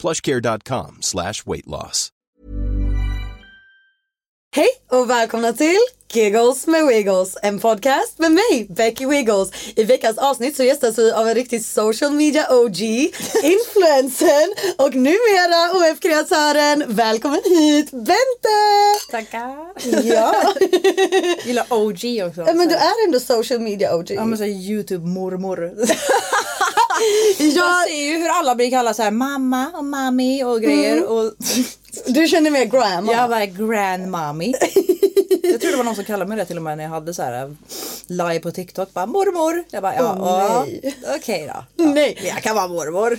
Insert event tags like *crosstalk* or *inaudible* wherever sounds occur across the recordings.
plushcare.com slash weight loss. Hej och välkomna till Giggles med Wiggles, en podcast med mig, Becky Wiggles. I veckans avsnitt så gästas vi av en riktig social media OG, influencern och numera OF-kreatören. Välkommen hit Bente! Tackar. Ja, Gillar OG också. men du är ändå social media OG. Ja men såhär youtube mormor. *laughs* *laughs* Jag, ser ju hur alla blir kallade såhär mamma och mami och grejer och *laughs* du känner mer grandma. jag var grandmammy. *laughs* Jag tror det var någon som kallade mig det till och med när jag hade så här live på TikTok. Bara mormor. Jag bara ja, nej. okej då. Ja, Nej. Jag kan vara mormor.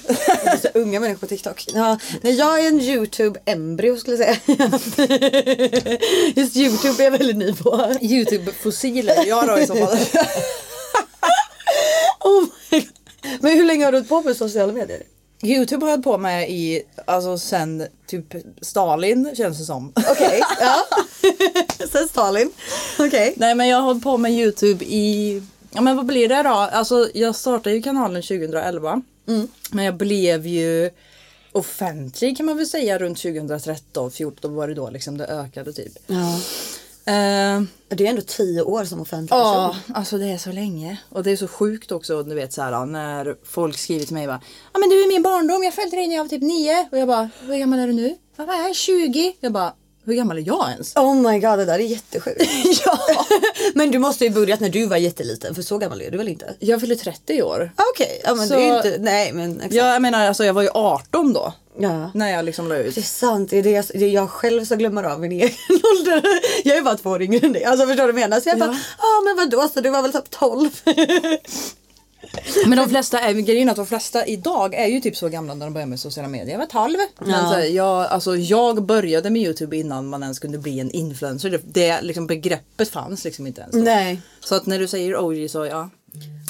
Så unga människor på TikTok. Ja, nej, jag är en YouTube-embryo skulle jag säga. Just YouTube är jag väldigt ny på. youtube fossiler jag då i så fall. Oh my God. Men hur länge har du hållit på med sociala medier? Youtube har jag hållit på med i, alltså sen typ Stalin känns det som. Okej, *laughs* ja. *laughs* Sen Stalin. Okej. Nej men jag har hållit på med Youtube i, ja men vad blir det då? Alltså jag startade ju kanalen 2011. Men jag blev ju offentlig kan man väl säga runt 2013, 14 då var det då liksom det ökade typ. Ja. Eh, Det är ändå tio år som offentlig Ja, person. alltså det är så länge. Och det är så sjukt också, du vet så här när folk skriver till mig bara Ja men du är min barndom, jag följde dig när jag var typ nio. Och jag bara, hur gammal är du nu? Jag bara, jag är 20. Jag bara, hur gammal är jag ens? Oh my god, det där är jättesjukt. *laughs* ja. *laughs* Men du måste ju börjat när du var jätteliten för så gammal är du väl inte? Jag fyller 30 i år. Okej, ja men Så- det är ju inte, nej men exakt. Ja, jag menar alltså jag var ju 18 då. Ja. När jag liksom la ut. Det är sant, det är, det jag, det är jag själv som glömmer av min *laughs* egen ålder. Jag är bara två år yngre än dig. Alltså förstår du vad jag menar? Så jag bara, ja men vadå, så du var väl typ 12? Men de flesta är, grejen att de flesta idag är ju typ så gamla när de börjar med sociala medier. Jag var 12. Men Ja. så här, jag, alltså, jag började med Youtube innan man ens kunde bli en influencer. Det, det liksom, begreppet fanns liksom inte ens. då. Nej. Så att när du säger OG så ja.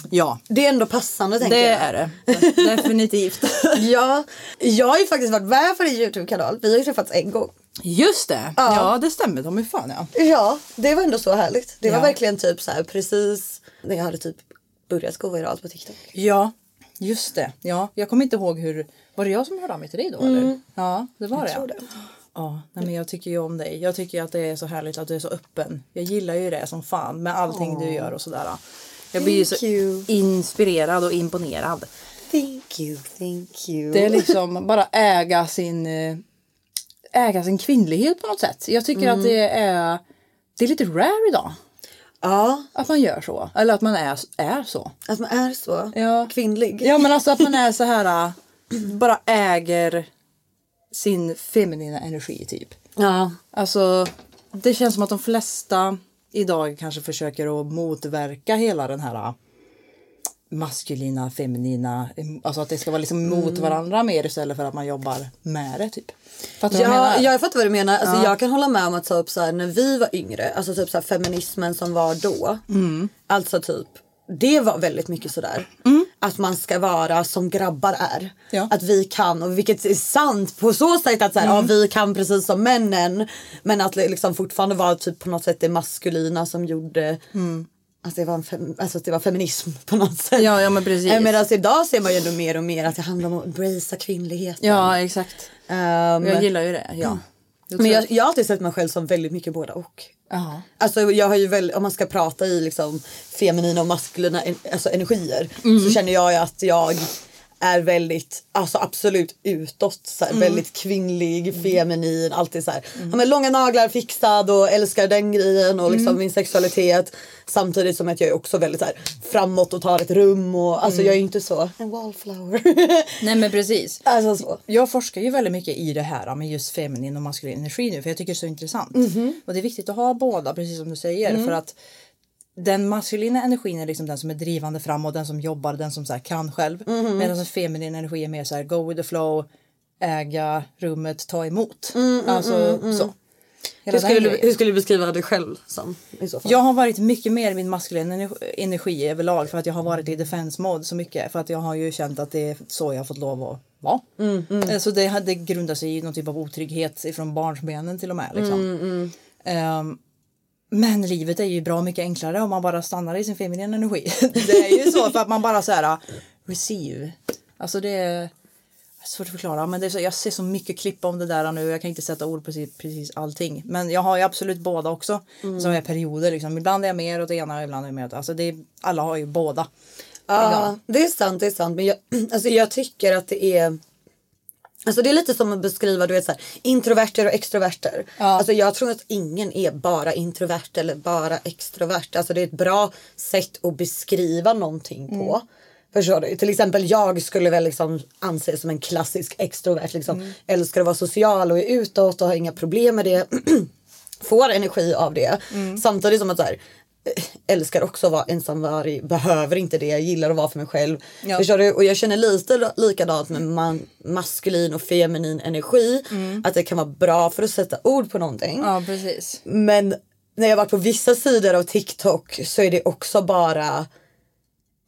Ja, Det är ändå passande tänker det jag. är det. Definitivt. *laughs* Ja, jag har ju faktiskt varit med på din Youtube-kanal. Vi har ju träffats en gång. Just det. Ja, det stämmer. De är fan ja. Ja, det var ändå så härligt. Det var Ja. verkligen typ så här precis när jag hade typ börjat gå viralt på TikTok. Ja, just det. Ja, jag kommer inte ihåg hur. Var det jag som hörde av mig till dig då eller? Ja, det var det. tror det. Ja, nej, men jag tycker ju om dig. Jag tycker att det är så härligt att du är så öppen. Jag gillar ju det som fan med allting du gör och sådär. Jag blir ju så you. inspirerad och imponerad. Thank you, thank you. Det är liksom bara äga sin eh, äga sin kvinnlighet på något sätt. Jag tycker att det är det är lite rare idag. Ja, Att man gör så. Eller att man är, är så. att man är så Ja. kvinnlig. Ja men alltså att man är så här äh, bara äger sin feminina energi typ. Ja. Alltså det känns som att de flesta idag kanske försöker att motverka hela den här äh, maskulina, feminina, alltså att det ska vara liksom mot varandra mer istället för att man jobbar med det typ. Fattar du vad jag Ja, menar? jag fattar vad du menar. Alltså, Ja. Jag kan hålla med om att typ, så här, när vi var yngre, alltså typ så här, feminismen som var då. Mm. Alltså typ det var väldigt mycket sådär. Att man ska vara som grabbar är. Ja. Att vi kan, och vilket är sant på så sätt att så här, ja, vi kan precis som männen. Men att det liksom fortfarande var typ på något sätt det maskulina som gjorde att, det var fem, alltså det var feminism på något sätt. Ja, ja, men precis. Medan idag ser man ju ändå mer och mer att det handlar om att embracea kvinnligheten. Ja, exakt. Ehm, Jag gillar ju det. Ja. men jag, jag har alltid sett mig själv som väldigt mycket båda och. Jaha. Alltså jag har ju väl, om man ska prata i liksom feminina och maskulina en, alltså energier Mm. så känner jag ju att jag är väldigt, alltså absolut utåt, så Mm. här, väldigt kvinnlig, feminin, alltid så här. Ja, men långa naglar fixad och älskar den grejen och Mm. liksom min sexualitet. Samtidigt som att jag är också väldigt så här, framåt och tar ett rum och alltså Mm. jag är inte så en wallflower. *laughs* Nej men precis. alltså så. Jag forskar ju väldigt mycket i det här med just feminin och maskulin energi nu för jag tycker det är så intressant. Och det är viktigt att ha båda precis som du säger för att den maskulina energin är liksom den som är drivande framåt, den som jobbar, den som så kan själv. Medan den feminina energi är mer så här go with the flow, äga rummet, ta emot. alltså så. Hela Hur den skulle, du, hur skulle du beskriva dig själv som i så fall? Jag har varit mycket mer i min maskulina ener- energi överlag för att jag har varit i defense mode så mycket. För att jag har ju känt att det är så jag har fått lov att vara. Eh, Så det, det grundar sig i någon typ av otrygghet ifrån barnsbenen till och med. Liksom. Ehm, men livet är ju bra mycket enklare om man bara stannar i sin feminina energi. *laughs* det är ju så *laughs* för att man bara så här receive. Alltså det är svårt att förklara men det är så, jag ser så mycket klipp om det där nu. Jag kan inte sätta ord på precis, precis allting. Men jag har ju absolut båda också. Som är perioder liksom. Ibland är jag mer åt det ena och ibland är jag mer åt alltså det. Är, alla har ju båda. Ja, det är sant, det är sant. Men jag, *clears throat* alltså jag tycker att det är Alltså det är lite som att beskriva du vet, så här, introverter och extroverter. Alltså jag tror att ingen är bara introvert eller bara extrovert. Alltså det är ett bra sätt att beskriva någonting på. Förstår du? Till exempel jag skulle väl liksom anses som en klassisk extrovert. Liksom. Älskar att vara social och är utåt och har inga problem med det. *clears throat* Får energi av det. Samtidigt som att så här, älskar också att vara ensamvarg, behöver inte det, gillar att vara för mig själv. Ja. Förstår du? Och jag känner lite likadant med man, maskulin och feminin energi. Att det kan vara bra för att sätta ord på någonting. Ja precis. Men när jag varit på vissa sidor av TikTok så är det också bara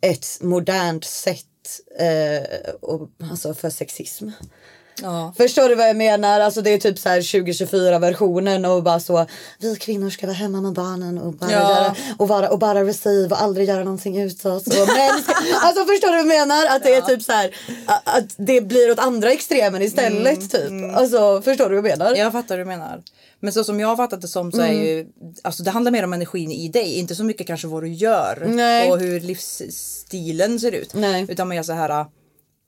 ett modernt sätt eh, och, alltså för sexism. Ja. Förstår du vad jag menar? Alltså det är typ så här 2024 versionen och bara så vi kvinnor ska vara hemma med barnen och bara, Ja. göra, och vara, och bara receive och aldrig göra någonting utåt. Och alltså förstår du vad jag menar? Att det är typ så här att det blir åt andra extremen istället typ. Alltså förstår du vad jag menar? Jag fattar hur du menar. Men så som jag har fattat det som så är ju, alltså det handlar mer om energin i dig, inte så mycket kanske vad du gör Nej. och hur livsstilen ser ut. Nej. Utan mer så här,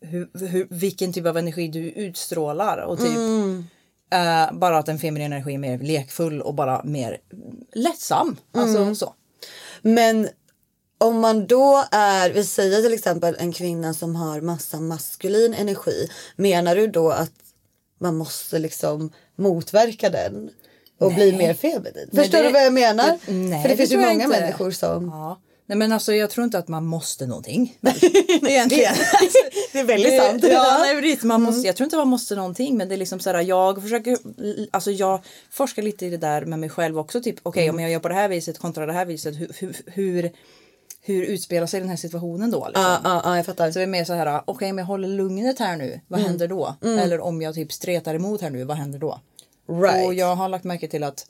hur, hur, vilken typ av energi du utstrålar och typ eh, bara att den feminina energin är mer lekfull och bara mer lättsam. Alltså så. Men om man då är, vi säger till exempel en kvinna som har massa maskulin energi. Menar du då att man måste liksom motverka den och bli mer feminin? Nej, Förstår det- du vad jag menar? det- nej, För det, det finns ju många inte. människor som... Ja. Nej men alltså jag tror inte att man måste någonting. *laughs* Egentligen. det är väldigt *laughs* sant. Ja, nej, man måste, jag tror inte man måste någonting men det är liksom så här, jag försöker, alltså jag forskar lite i det där med mig själv också. Typ okej om jag gör på det här viset kontra det här viset hur, hur, hur, hur utspelar sig den här situationen då? Liksom? Ja, ja, ja, jag fattar. Så det är mer så här, okej om jag håller lugnet här nu, vad händer då? Eller om jag typ stretar emot här nu, vad händer då? Right. Och jag har lagt märke till att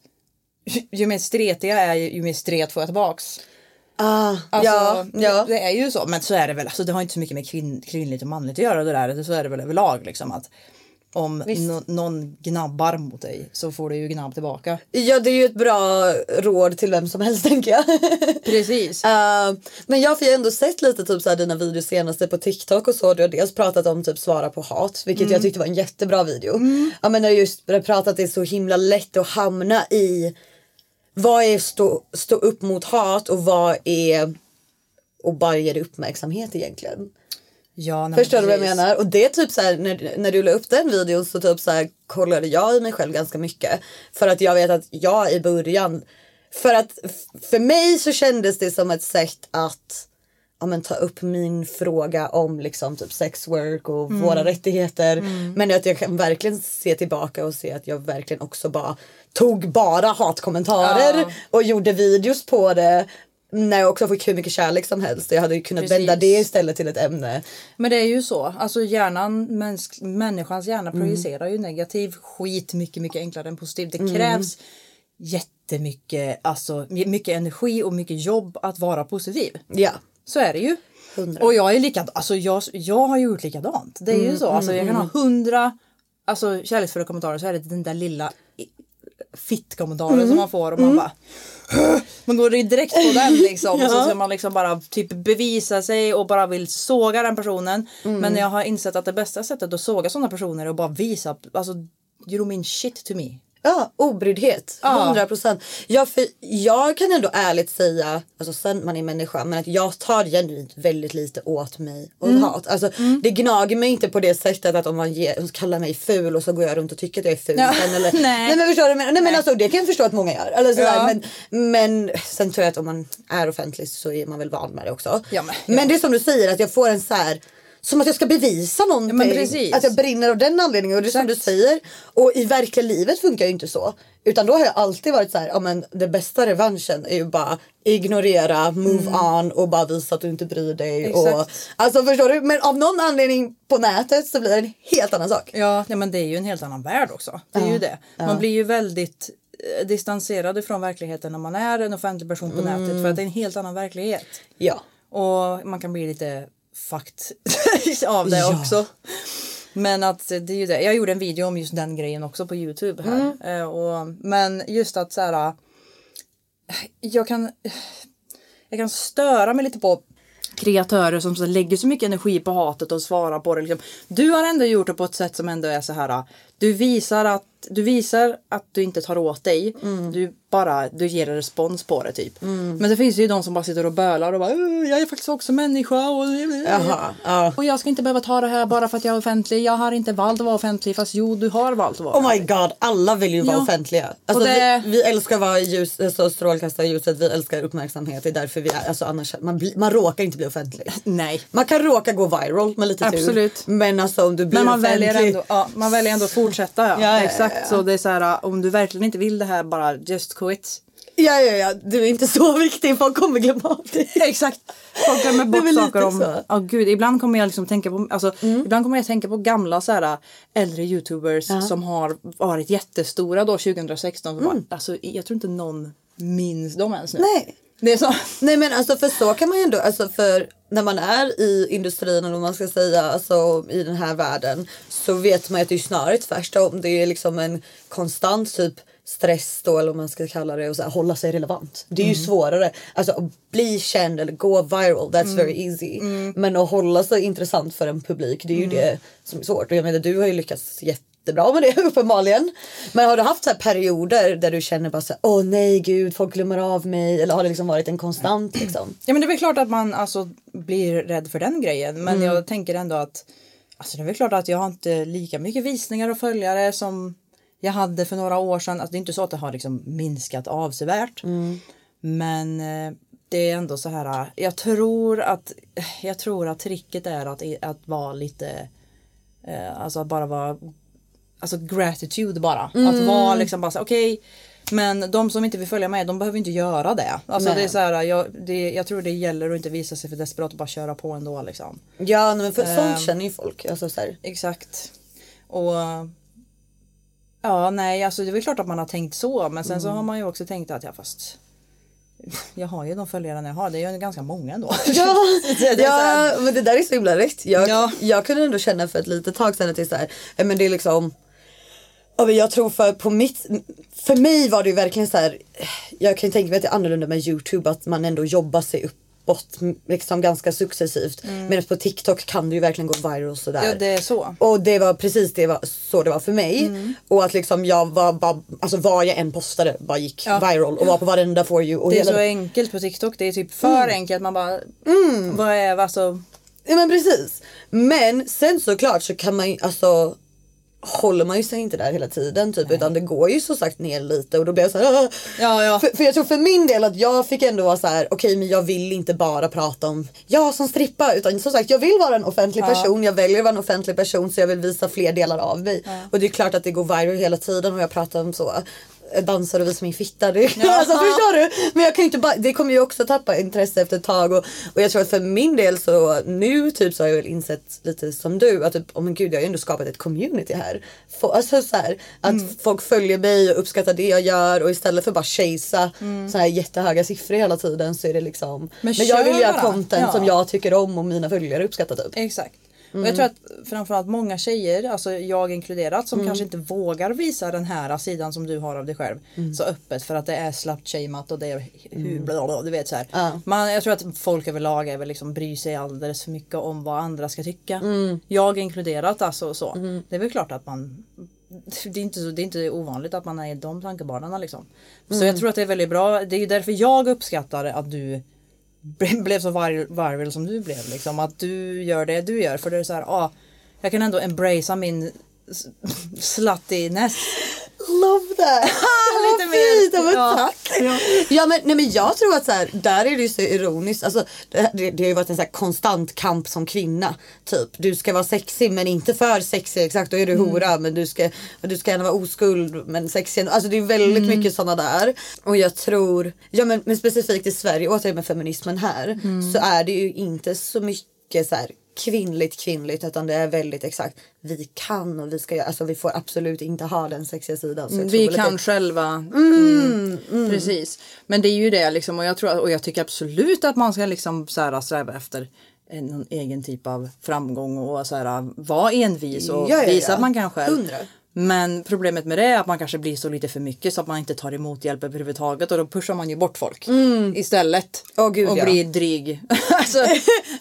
ju- ju mer stretig jag är ju mer stret får jag tillbaks. Ah, Alltså, ja, ja. Det är ju så, men så är det väl. Alltså, det har inte så mycket med kvinn, kvinnligt och manligt att göra det där. Så är det väl överlag liksom att om nå- någon gnabbar mot dig så får du ju gnabb tillbaka. ja, det är ju ett bra råd till vem som helst tänker jag. *laughs* Precis. Uh, men jag har ju ändå sett lite typ så här, dina videos senaste på TikTok och så. Du har dels pratat om typ svara på hat, vilket jag tyckte var en jättebra video. Ja men du har just pratat att det är så himla lätt att hamna i vad är stå, stå upp mot hat och vad är och bara ge det uppmärksamhet egentligen. Ja, Förstår du vad jag menar? Och det är typ så här, när, när du la upp den videon så typ så här, kollade jag i mig själv ganska mycket. För att jag vet att jag i början, för att för mig så kändes det som ett sätt att ja, men, ta upp min fråga om liksom typ sex work och våra rättigheter. Men att jag kan verkligen se tillbaka och se att jag verkligen också bara tog bara hatkommentarer Ja. och gjorde videos på det. när jag också fick hur mycket kärlek som helst. Jag hade ju kunnat Precis. vända det istället till ett ämne. Men det är ju så. Alltså hjärnan, mäns- människans hjärna Mm. projicerar ju negativ skit mycket, mycket enklare än positiv. Mm. Det krävs jättemycket, alltså mycket energi och mycket jobb att vara positiv. Ja. Så är det ju. Och jag är likadant. Alltså jag, jag har ju gjort likadant. Det är Mm, ju så. Alltså jag kan ha hundra alltså, kärleksfulla kommentarer så är det den där lilla fitt-kommentaren Mm. som man får och man bara man går direkt på den liksom. *laughs* Och så ska man liksom bara typ bevisa sig och bara vill såga den personen. Mm. Men jag har insett att det bästa sättet att såga sådana personer är att bara visa, alltså you don't mean shit to me. Ja, obryddhet. Ja. 100 procent. Ja, för jag kan ändå ärligt säga, alltså sen man är människa, men att jag tar genuint väldigt lite åt mig och Mm. hat. Alltså, Det gnager mig inte på det sättet att om man ger, kallar mig ful och så går jag runt och tycker att jag är ful. Ja. sen, Eller, *laughs* Nej. nej. men förstår du? Men, nej, men alltså, det kan jag förstå att många gör. Eller sådär. Ja. Men, men sen tror jag att om man är offentlig så är man väl van med det också. Ja, men- men det är som du säger att jag får en så här som att jag ska bevisa någonting. precis. Att jag brinner av den anledningen. Och det är som du säger. Och i verkliga livet funkar ju inte så. Utan då har jag alltid varit så här, ja men det bästa revanschen är ju bara ignorera, move on och bara visa att du inte bryr dig. Och, Mm. Alltså förstår du? Men av någon anledning på nätet så blir det en helt annan sak. Ja, nej, men det är ju en helt annan värld också. Det är ju det. Man blir ju väldigt eh, distanserad från verkligheten när man är en offentlig person på nätet för att det är en helt annan verklighet. Ja. Och man kan bli lite fucked *laughs* av det Ja. också. Men att det är ju det. Jag gjorde en video om just den grejen också på Youtube här. Eh, Och, men just att så här. Jag kan. Jag kan störa mig lite på kreatörer som så lägger så mycket energi på hatet och svarar på det. Liksom. Du har ändå gjort det på ett sätt som ändå är så här. Du visar att du visar att du inte tar åt dig. Du bara du ger en respons på det typ. Men det finns ju de som bara sitter och bölar och bara "Uh, jag är faktiskt också människa och, Jaha, ja. och jag ska inte behöva ta det här bara för att jag är offentlig. Jag har inte valt att vara offentlig fast jo du har valt att vara Oh my god, alla vill ju vara Ja. offentliga. Alltså, det- vi, vi älskar att vara ljus, alltså, strålkastarljuset, vi älskar uppmärksamhet. Det är därför vi är, alltså, annars, man, bli, man råkar inte bli offentlig. *laughs* Nej. Man kan råka gå viral med lite Absolut. tur. Men alltså om du blir Men man offentlig. väljer, ändå, ja, man väljer ändå att fortsätta. Ja. Ja, Exakt. Så det är så här, om du verkligen inte vill det här bara just quit. Ja, ja, ja. Du är inte så *laughs* viktig, folk kommer glömma av dig. Exakt. Folk glömmer *laughs* bort saker om... Mm. Ja gud, ibland kommer jag liksom tänka på, alltså, ibland kommer jag tänka på gamla så här, äldre youtubers som har varit jättestora då 2016. Som var, alltså, jag tror inte någon minns dem ens nu. Nej. Det är så. Nej men alltså för så kan man ju ändå, alltså för när man är i industrin eller vad man ska säga, alltså i den här världen så vet man ju att det är snarare tvärtom. Det är liksom en konstant typ stress då eller vad man ska kalla det och så här, hålla sig relevant. Det är ju svårare. Alltså att bli känd eller gå viral, that's very easy. Men att hålla sig intressant för en publik, det är ju det som är svårt. Och jag menar du har ju lyckats jättebra med det *laughs* uppenbarligen. Men har du haft så här perioder där du känner bara så här, åh nej gud folk glömmer av mig eller har det liksom varit en konstant liksom? Ja men det är väl klart att man alltså blir rädd för den grejen. Men Mm. jag tänker ändå att Alltså det är väl klart att jag har inte lika mycket visningar och följare som jag hade för några år sedan. Alltså det är inte så att det har liksom minskat avsevärt. Mm. Men eh, det är ändå så här. Jag tror att jag tror att tricket är att, att vara lite eh, Alltså att bara vara Alltså gratitude bara. Att Mm. vara liksom bara så okej men de som inte vill följa med de behöver inte göra det. Alltså Nej. det är så här, jag, det, jag tror det gäller att inte visa sig för desperat och bara köra på ändå liksom. Ja men för sånt känner ju folk. Alltså, så här. Exakt. Och Ja nej alltså det är väl klart att man har tänkt så men sen så Mm. har man ju också tänkt att ja fast Jag har ju de följare jag har, det är ju ganska många ändå. *laughs* Ja, *laughs* så ja men det där är så himla rätt. Jag, Ja. jag kunde ändå känna för ett litet tag sedan att det är så här, eh, men det är liksom jag tror för på mitt, för mig var det ju verkligen så här. Jag kan ju tänka mig att det är annorlunda med Youtube att man ändå jobbar sig uppåt liksom ganska successivt. Medan på TikTok kan du ju verkligen gå viral sådär. Mm. Ja det är så. Och det var precis det var, så det var för mig. Mm. Och att liksom jag var bara, alltså vad jag än postade bara gick Ja. viral och var på varenda for you. Och Det är hela så enkelt på TikTok, det är typ för Mm. enkelt man bara Vad är alltså Ja men precis. Men sen såklart så kan man ju alltså håller man ju sig inte där hela tiden typ utan det går ju så sagt ner lite och då blir jag så här. Ja ja. För, för jag tror för min del att jag fick ändå vara så här: okej men jag vill inte bara prata om jag som strippa utan som sagt jag vill vara en offentlig person, jag väljer att vara en offentlig person så jag vill visa fler delar av mig. Och det är klart att det går viral hela tiden och jag pratar om så dansar och visar min fitta. Det, *laughs* alltså, förstår du? Men jag kan inte bara, det kommer ju också tappa intresse efter ett tag och, och jag tror att för min del så nu typ så har jag väl insett lite som du att typ, oh men gud jag har ju ändå skapat ett community här. Få, alltså så här, att Mm. folk följer mig och uppskattar det jag gör och istället för bara chasea Mm. så här jättehöga siffror hela tiden så är det liksom Men Men, jag vill göra content Ja. som jag tycker om och mina följare uppskattar typ. Exakt. Och jag tror att framförallt många tjejer, alltså jag inkluderat, som kanske inte vågar visa den här sidan som du har av dig själv så öppet för att det är slut-shameat och det är hur bla bla, du vet så här. Ja. Man, jag tror att folk överlag är väl liksom bryr sig alldeles för mycket om vad andra ska tycka. Jag inkluderat alltså så. Det är väl klart att man *laughs* det är, inte så, det är inte ovanligt att man är i de tankebanorna liksom. Så jag tror att det är väldigt bra. Det är därför jag uppskattar att du blev så viral, varvel som du blev. Liksom. Att du gör det du gör. För det är så här, ah, jag kan ändå embracea min sluttiness. Love that! *laughs* Lite mer. fint, ja, men Ja. tack! Ja. men, nej, men jag tror att så här, där är det ju så ironiskt. Alltså, det, det, det har ju varit en så här konstant kamp som kvinna. Typ, du ska vara sexig men inte för sexig exakt. Då är du hora men du ska, du ska gärna vara oskuld men sexig. Alltså det är väldigt mycket sådana där. Och jag tror, ja men, men specifikt i Sverige, återigen med feminismen här. Så är det ju inte så mycket så här kvinnligt kvinnligt utan det är väldigt exakt. Vi kan och vi ska göra, alltså vi får absolut inte ha den sexiga sidan. Så vi kan lite... själva. Mm, mm, mm. Precis. Men det är ju det liksom och jag tror och jag tycker absolut att man ska liksom så här sträva efter en egen typ av framgång och så här, vara envis och ja, ja, ja. visa att man kanske 100. Men problemet med det är att man kanske blir så lite för mycket så att man inte tar emot hjälp överhuvudtaget och då pushar man ju bort folk istället. Åh, gud, och ja. blir dryg. *laughs* alltså,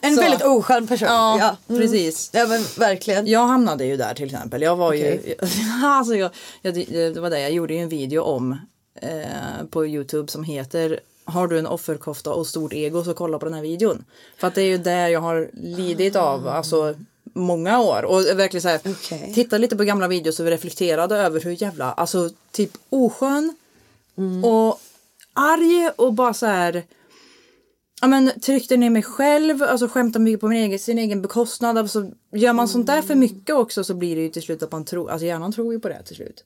En så. väldigt oskön person. Ja, Mm. precis. Ja men verkligen. Jag hamnade ju där till exempel. Jag var ju, Okej. *laughs* alltså jag, jag, det var det jag gjorde ju en video om eh, på Youtube som heter Har du en offerkofta och stort ego så kolla på den här videon. För att det är ju det jag har lidit av alltså många år och verkligen så här, Okej. titta lite på gamla videos och reflekterade över hur jävla alltså typ oskön och arg och bara så här ja, men, tryckte ner mig själv, alltså skämtade mycket på min egen, sin egen bekostnad. Alltså, gör man sånt där för mycket också så blir det ju till slut att man tror, alltså hjärnan tror ju på det till slut.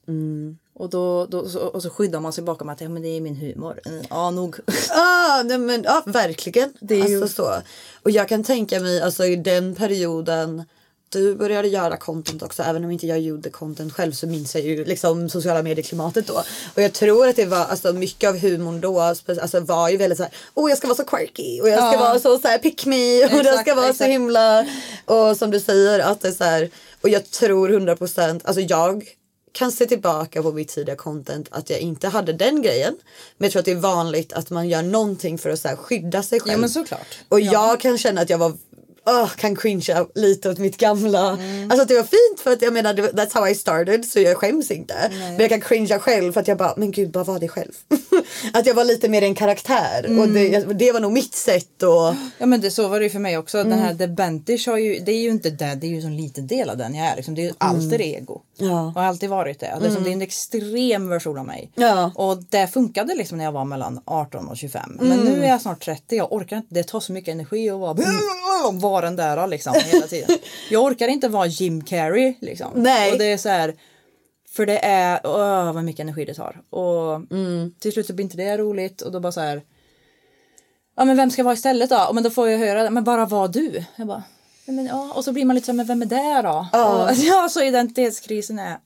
Och, då, då, så, och så skyddar man sig bakom att ja, men det är min humor. Mm, Ja, nog. *laughs* Ah, nej, men, ja verkligen. Det är ju- alltså, så. Och jag kan tänka mig alltså i den perioden du började göra content också även om inte jag gjorde content själv så minns jag ju liksom sociala medieklimatet då. Och jag tror att det var alltså mycket av humorn då alltså, var ju väldigt så här, åh jag ska vara så quirky och jag ska Ja. vara så, så här, pick me och Exakt, ska vara så exakt. himla och som du säger att det är så här och jag tror 100% alltså jag kan se tillbaka på mitt tidiga content att jag inte hade den grejen. Men jag tror att det är vanligt att man gör någonting för att så skydda sig själv. Ja, men såklart. Och Ja. jag kan känna att jag var åh, kan cringea lite åt mitt gamla. Mm. Alltså det var fint för att jag menar det that's how I started så jag skäms inte. Men jag kan cringea själv för att jag bara men gud bara var det själv. *laughs* att jag var lite mer en karaktär och Mm. det, det var nog mitt sätt och Ja men det, så var det ju för mig också. Den här The Bentish har ju, det är ju inte det, det är ju en liten del av den jag är. Liksom. Det är ju alter ego. Ja. Och har alltid varit det. Liksom, Det är en extrem version av mig. Ja. Och det funkade liksom när jag var mellan 18 och 25. Men nu är jag snart 30, jag orkar inte, det tar så mycket energi att vara, *laughs* vara den där liksom hela tiden. Jag orkar inte vara Jim Carrey liksom. Nej. Och det är så här, för det är, åh vad mycket energi det tar. Och till slut så blir inte det roligt och då bara så här Ja men vem ska vara istället då? Ja, Men då får jag höra men bara var du. Jag bara, men, ja. Och så blir man lite så här, men vem är det då? Och, *laughs* ja så identitetskrisen är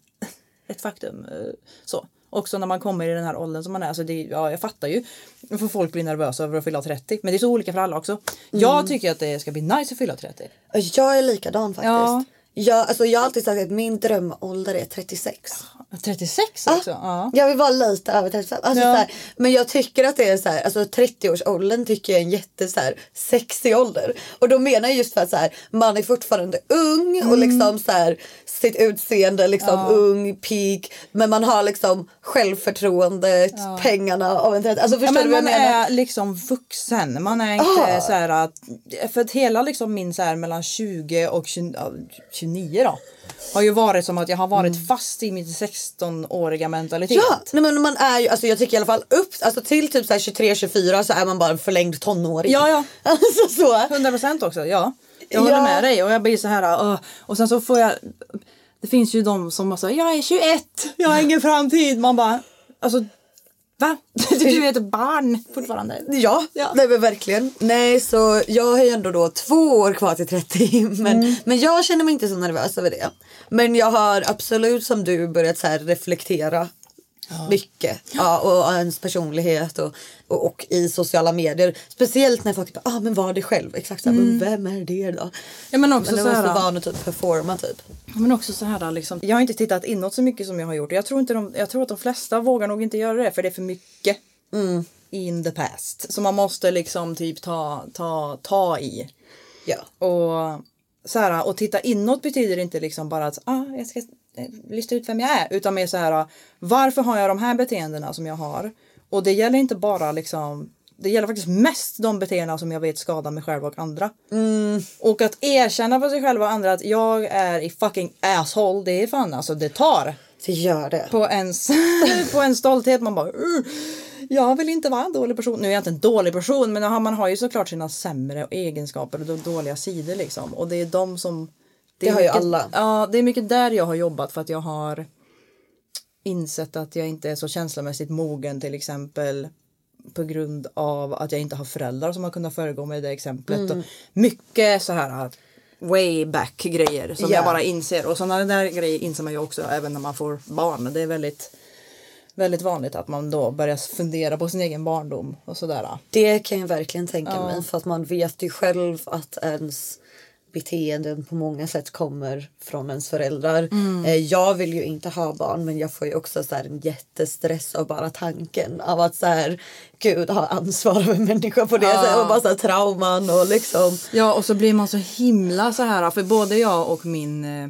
ett faktum. eh, Så. Också när man kommer i den här åldern som man är. Så det, ja, jag fattar ju. För folk blir nervösa över att fylla 30. Men det är så olika för alla också. Jag tycker att det ska bli nice att fylla 30. och jag är likadan faktiskt. Ja. Jag, alltså, jag har alltid sagt att min drömålder är 36. 36 också? Ja. Jag vill vara lite över 35. Alltså, Ja. så här, men jag tycker att det är så här, alltså 30-årsåldern tycker jag är en jätte så här, sexig ålder. Och då menar jag just för att så här, man är fortfarande ung Mm. och liksom så här, sitt utseende liksom ung, peak. Men man har liksom självförtroendet, pengarna av en 30. Alltså Ja, förstår men du vad jag man menar? är liksom vuxen. Man är inte Ah. så här att... För att hela liksom min så här mellan 20 och 20, ja, 29 då. Har ju varit som att jag har varit fast i min 16-åriga mentalitet. Mm. Ja, nej men man är ju, alltså jag tycker i alla fall upp, alltså till typ 23-24 så är man bara en förlängd tonåring. Ja, ja. *laughs* Alltså så. 100 procent också, ja. Jag håller Ja. med dig och jag blir så här... "Åh." och sen så får jag... Det finns ju de som säger jag är 21, jag har ingen framtid. Man bara... Alltså, va? *laughs* Du är ett barn fortfarande. Ja, Ja. Nej, men verkligen. Nej, så jag har ju ändå då två år kvar till 30. Men, Mm. men jag känner mig inte så nervös över det. Men jag har absolut som du börjat så reflektera mycket. Ja, och ens personlighet och, och, och i sociala medier. Speciellt när folk bara, ah, men var det själv. Exakt så här, men vem är det då? Ja, men också men så det måste här, något typ performa typ. men också så här liksom. Jag har inte tittat inåt så mycket som jag har gjort. Jag tror, inte de, jag tror att de flesta vågar nog inte göra det för det är för mycket in the past. Så man måste liksom typ ta, ta, ta i. Ja. Och, så här, och titta inåt betyder inte liksom bara att ah, jag ska eh, lista ut vem jag är. Utan mer så här, varför har jag de här beteendena som jag har? Och det gäller inte bara liksom det gäller faktiskt mest de beteenden som jag vet skadar mig själv och andra. Och att erkänna för sig själv och andra att jag är i fucking asshole, det är fan alltså det tar Det gör det. på ens, *laughs* på ens stolthet. Man bara "Uh, jag vill inte vara en dålig person. Nu är jag inte en dålig person men man har- ju såklart sina sämre egenskaper och dåliga sidor liksom. Och det är de som... Det är har ju mycket, alla. Ja, det är mycket där jag har jobbat för att jag har insett att jag inte är så känslomässigt mogen till exempel på grund av att jag inte har föräldrar som har kunnat föregå mig i det exemplet. Mm. Och mycket så här way back grejer som Ja. jag bara inser. Och sådana där grejer inser man ju också även när man får barn. Det är väldigt, väldigt vanligt att man då börjar fundera på sin egen barndom och sådär. Det kan jag verkligen tänka mig för att man vet ju själv att ens beteenden på många sätt kommer från ens föräldrar. Eh, Jag vill ju inte ha barn men jag får ju också så här en jättestress av bara tanken av att så här, gud ha ansvar över en människa på det sättet och bara så här, trauman och liksom. Ja och så blir man så himla så här för både jag och min eh,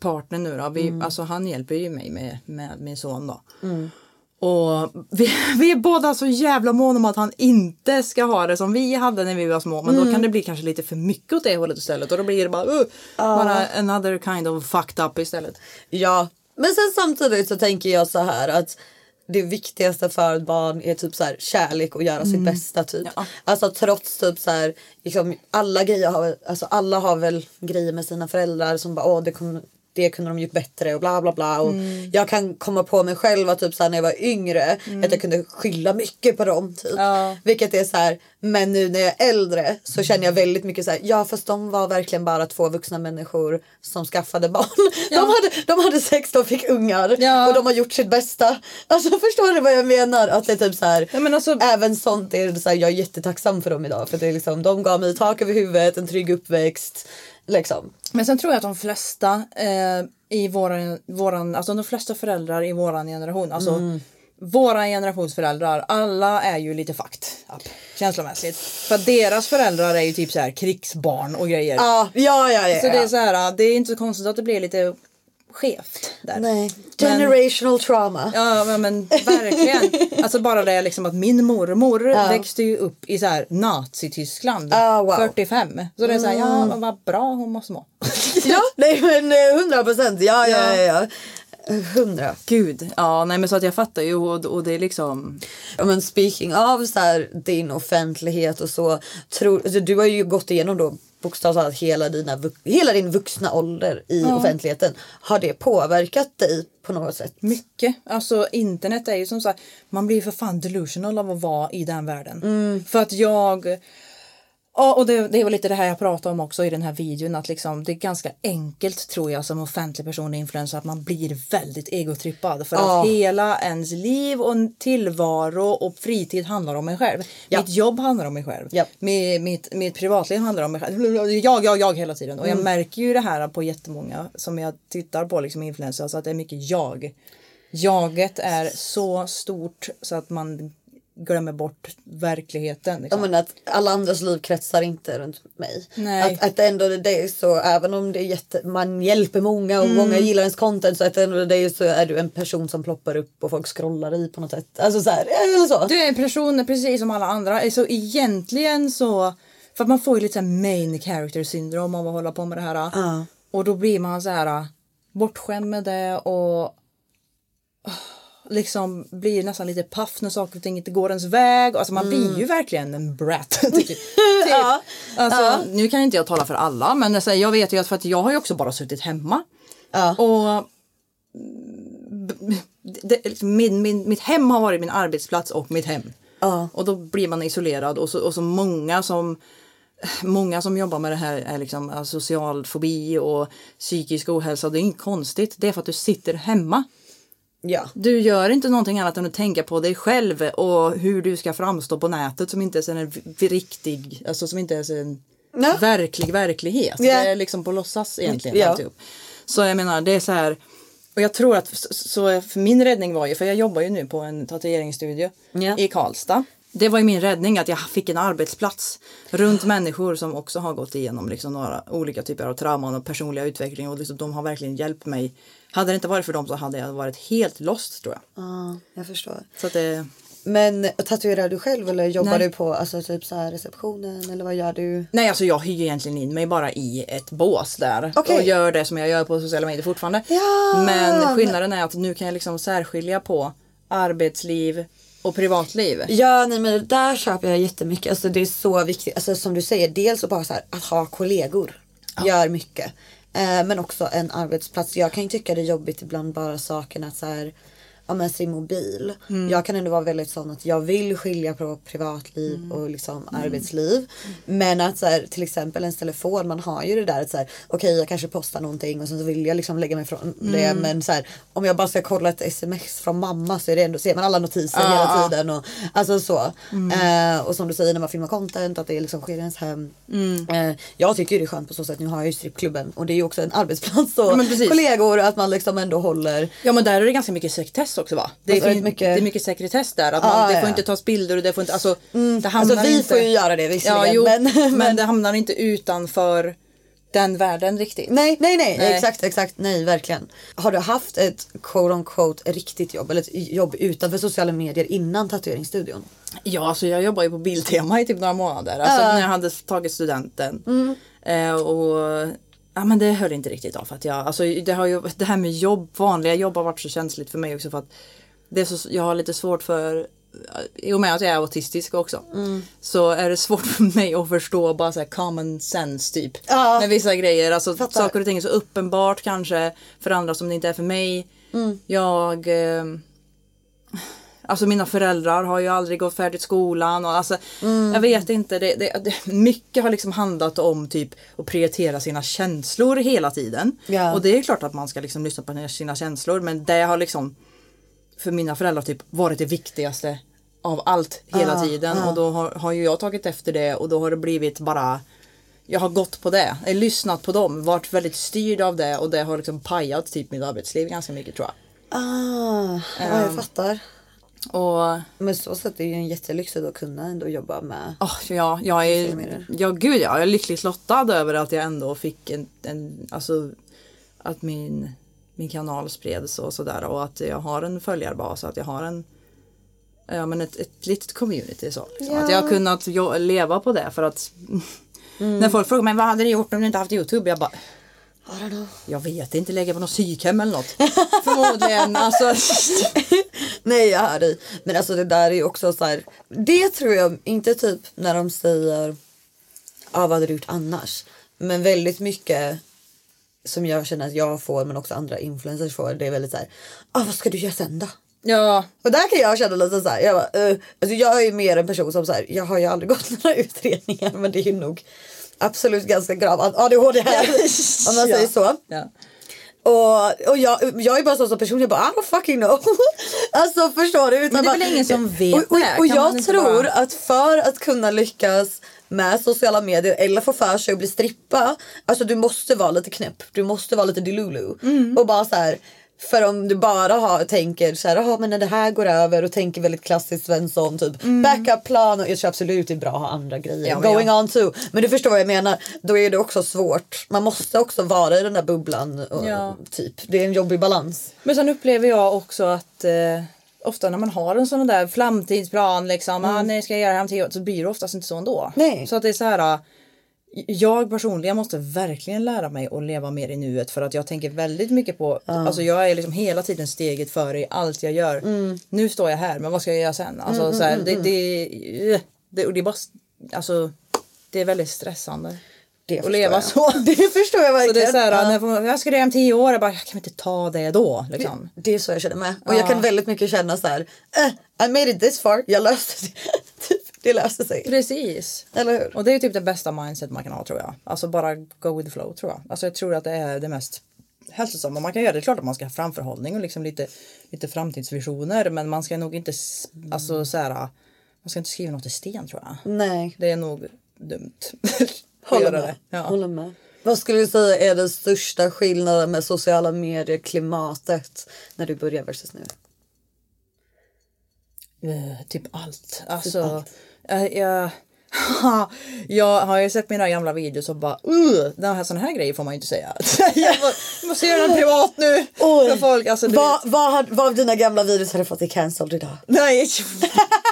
partner nu då, vi, alltså han hjälper ju mig med, med min son då. Och vi, *laughs* vi är båda så jävla måna om att han inte ska ha det som vi hade när vi var små. Men då kan det bli kanske lite för mycket åt det hållet istället. Och då blir det bara, uh, bara another kind of fucked up istället. Ja, men sen samtidigt så tänker jag så här att det viktigaste för ett barn är typ så här kärlek och göra sitt bästa typ. Ja. Alltså trots typ så här, liksom, alla grejer har, alltså alla har väl grejer med sina föräldrar som bara åh det kom, det kunde de gjort bättre och bla bla bla. Och Jag kan komma på mig själv att typ så när jag var yngre att jag kunde skylla mycket på dem. Typ. Ja. Vilket är så här, men nu när jag är äldre så känner jag väldigt mycket så här, ja fast de var verkligen bara två vuxna människor som skaffade barn. *laughs* De, hade, de hade sex, de fick ungar Ja. och de har gjort sitt bästa. Alltså förstår du vad jag menar? Att det typ så här, Ja, men alltså- även sånt är så jag är jättetacksam för dem idag för det är liksom, de gav mig tak över huvudet, en trygg uppväxt. Liksom. Men sen tror jag att de flesta eh, i våran, våran, alltså de flesta föräldrar i våran generation, alltså Mm. våran generations föräldrar, alla är ju lite fucked up känslomässigt. För att deras föräldrar är ju typ så här krigsbarn och grejer. Ja, ja, ja. ja. Så det är så här, det är inte så konstigt att det blir lite skevt där. Nej, Men- generational trauma. Ja men, men verkligen. *laughs* Alltså bara det liksom att min mormor växte ju upp i så här Nazityskland Ah, wow. Mm. 45. Så det är så här, ja men vad bra hon måste må. *laughs* Ja, nej men eh, hundra procent. Ja, ja, ja. ja. Hundra. Gud, ja nej men så att jag fattar ju och, och det är liksom Ja, men speaking av så här, din offentlighet och så. Tror, alltså, du har ju gått igenom då bokstavligt talat hela, dina, hela din vuxna ålder i offentligheten. Har det påverkat dig på något sätt? mycket. Alltså internet är ju som sagt, man blir för fan delusional av att vara i den världen. Mm. För att jag Ja, och det, det var lite det här jag pratade om också i den här videon att liksom, det är ganska enkelt tror jag som offentlig person och influencer att man blir väldigt egotrippad för Ja. att hela ens liv och tillvaro och fritid handlar om en själv. Ja. Mitt jobb handlar om mig själv. Ja. Mitt, mitt, mitt privatliv handlar om mig själv. Jag, jag, jag hela tiden. Och Mm. jag märker ju det här på jättemånga som jag tittar på liksom influencers, att det är mycket jag. Jaget är så stort så att man glömmer bort verkligheten. Ja, Liksom. men att alla andras liv kretsar inte runt mig. Nej. Att, att ändå det är så även om det är jätte, man hjälper många och många gillar ens content så att ändå det är så är du en person som ploppar upp och folk scrollar i på något sätt. Alltså så här, eller så. Du är en person precis som alla andra. Så egentligen så... För att man får ju lite main character syndrom av att hålla på med det här. Ja. Och då blir man så här bortskämd med det och liksom blir nästan lite paff när saker och ting inte går ens väg. Alltså man blir ju verkligen en brat. jag. *laughs* Typ. Ja. Alltså, Nu kan inte jag tala för alla men alltså, jag vet ju att, för att jag har ju också bara suttit hemma. Ja. Och det, min, min, mitt hem har varit min arbetsplats och mitt hem. Ja. Och då blir man isolerad och så, och så många som Många som jobbar med det här är liksom social fobi och psykisk ohälsa. Det är inget konstigt. Det är för att du sitter hemma. Ja. Du gör inte någonting annat än att tänka på dig själv och hur du ska framstå på nätet som inte är en riktig, alltså som inte är en Ja. verklig verklighet. Ja. Det är liksom på låtsas egentligen. Ja. alltihop. Så jag menar det är så här och jag tror att så, för min räddning var ju, för jag jobbar ju nu på en tatueringsstudio Ja. i Karlstad. Det var ju min räddning att jag fick en arbetsplats runt människor som också har gått igenom liksom några olika typer av trauman och personliga utveckling och liksom, de har verkligen hjälpt mig. Hade det inte varit för dem så hade jag varit helt lost tror jag. Ja, jag förstår. Så att det, Men tatuerar du själv eller jobbar Nej. du på alltså, typ så här receptionen eller vad gör du? nej alltså jag hyr egentligen in mig bara i ett bås där Okej. och gör det som jag gör på sociala medier fortfarande. Ja, Men skillnaden är att nu kan jag liksom särskilja på arbetsliv och privatliv. Ja, nej men det där köper jag jättemycket. Alltså det är så viktigt. Alltså som du säger, dels att bara så här, att ha kollegor gör mycket. Eh, men också en arbetsplats. Jag kan ju tycka det är jobbigt ibland bara saken att så här, ja men sin mobil. Jag kan ändå vara väldigt sån att jag vill skilja på privatliv och liksom arbetsliv. Men att så här, till exempel ens telefon, man har ju det där att så här, okej jag kanske postar någonting och sen så vill jag liksom lägga mig från det. Men så här, om jag bara ska kolla ett sms från mamma så är det ändå, ser man alla notiser Ja, hela ja. tiden. Och, alltså så. Eh, och som du säger när man filmar content att det liksom sker i ens hem. Eh, jag tycker det är skönt på så sätt, nu har jag ju strippklubben och det är ju också en arbetsplats och Ja, kollegor att man liksom ändå håller Ja men där är det ganska mycket sekretess också va? Det, Alltså, är, det mycket- det är mycket sekretess där. Att man, det ja, får ja. inte tas bilder och det får inte, alltså, det Alltså hamnar vi inte, får ju göra det visserligen Ja, jo, men, men, *laughs* det hamnar inte utanför den världen riktigt. Nej, nej, nej, Nej. exakt, exakt, nej, verkligen. Har du haft ett quote on quote riktigt jobb eller ett jobb utanför sociala medier innan tatueringsstudion? Ja, alltså jag jobbade ju på Biltema i typ några månader. Alltså Ja. när jag hade tagit studenten. Eh, och Ja men det höll inte riktigt av för att jag, alltså det har ju, det här med jobb, vanliga jobb har varit så känsligt för mig också för att det är så, jag har lite svårt för i och med att jag är autistisk också så är det svårt *laughs* för mig att förstå bara så här common sense typ. Ja. Med vissa grejer, alltså Fattar. saker och ting är så uppenbart kanske för andra som det inte är för mig. Jag eh, Alltså mina föräldrar har ju aldrig gått färdigt skolan och alltså jag vet inte. Det, det, det, mycket har liksom handlat om typ att prioritera sina känslor hela tiden. Ja. Och det är klart att man ska liksom lyssna på sina känslor men det har liksom för mina föräldrar typ varit det viktigaste av allt hela Ah, tiden ah. och då har, har ju jag tagit efter det och då har det blivit bara jag har gått på det, jag har lyssnat på dem, varit väldigt styrd av det och det har liksom pajat typ mitt arbetsliv ganska mycket tror jag. Ah, ja, jag fattar. Och Men så sätt är det ju en jättelyx att kunna ändå jobba med. Oh, ja, jag är, ja gud ja, jag är lyckligt lottad över att jag ändå fick en, en alltså att min, min kanal spreds och sådär och att jag har en följarbas och att jag har en Ja men ett, ett litet community så. liksom. Att jag har kunnat leva på det för att *laughs* När folk frågar mig vad hade du gjort om du inte haft Youtube? Jag bara. Jag vet inte, lägga på något psykhem eller något. *laughs* Förmodligen. Alltså, *laughs* Nej jag hör dig. Men alltså det där är ju också så här. Det tror jag inte typ när de säger. Ja vad hade du gjort annars? Men väldigt mycket. Som jag känner att jag får men också andra influencers får. Det är väldigt så här. Ah, vad ska du göra sen då? ja, Och där kan jag känna lite så här. Jag, bara, eh, alltså jag är mer en person som så här. Jag har ju aldrig gått några utredningar men det är ju nog absolut ganska grav ADHD här. om man säger så. ja. Och, och jag, jag är bara så som person, jag bara I don't fucking know. *laughs* alltså förstår du? Utan Men det är väl ingen som vet Och, och, det? och jag tror bara- att för att kunna lyckas med sociala medier eller få för sig att bli strippa. Alltså du måste vara lite knäpp. Du måste vara lite delulu. Mm. Och bara så här. För om du bara har, tänker så här, "Jaha, men när det här går över och tänker väldigt klassiskt Svensson typ backup plan och jag tror absolut det är bra att ha andra grejer Mm. Ja, going jag- on too. Men du förstår vad jag menar. Då är det också svårt. Man måste också vara i den där bubblan och, Ja. typ. Det är en jobbig balans. Men sen upplever jag också att eh, ofta när man har en sån där framtidsplan liksom, ah, nej ska jag göra det här om tio år, så blir det oftast inte så ändå. Nej. Så att det är så här. Jag personligen måste verkligen lära mig att leva mer i nuet för att jag tänker väldigt mycket på, alltså jag är liksom hela tiden steget före i allt jag gör. Nu står jag här men vad ska jag göra sen? Alltså så här, det, det, det, och det är bara, alltså det är väldigt stressande. Det förstår leva jag. så. *laughs* Det förstår jag Så verkligen. det är så här, Ja. när jag, ska det om tio år, jag bara, jag kan inte ta det då. Liksom. Det är så jag känner med. Och jag kan väldigt mycket känna så här. Eh, I made it this far, jag löste det. *laughs* Typ, det löste sig. Precis. Eller hur? Och det är typ det bästa mindset man kan ha tror jag. Alltså bara go with the flow tror jag. Alltså jag tror att det är det mest hälsosamma man kan göra. Det är klart att man ska ha framförhållning och liksom lite, lite framtidsvisioner men man ska nog inte alltså så här, man ska inte skriva något i sten tror jag. Nej. Det är nog dumt. *laughs* Håller med. det. Ja. Håller med. Vad skulle du säga är den största skillnaden med sociala medier klimatet när du börjar versus nu? Eh, typ allt. Alltså, eh, jag, *laughs* jag har ju sett mina gamla videos och bara uh, den här, såna här grejer får man ju inte säga. *laughs* jag må- jag måste göra den privat nu. Oj. För folk, alltså, det, Vad, vad, vad av dina gamla videos har du fått i cancelled idag? Nej. *laughs*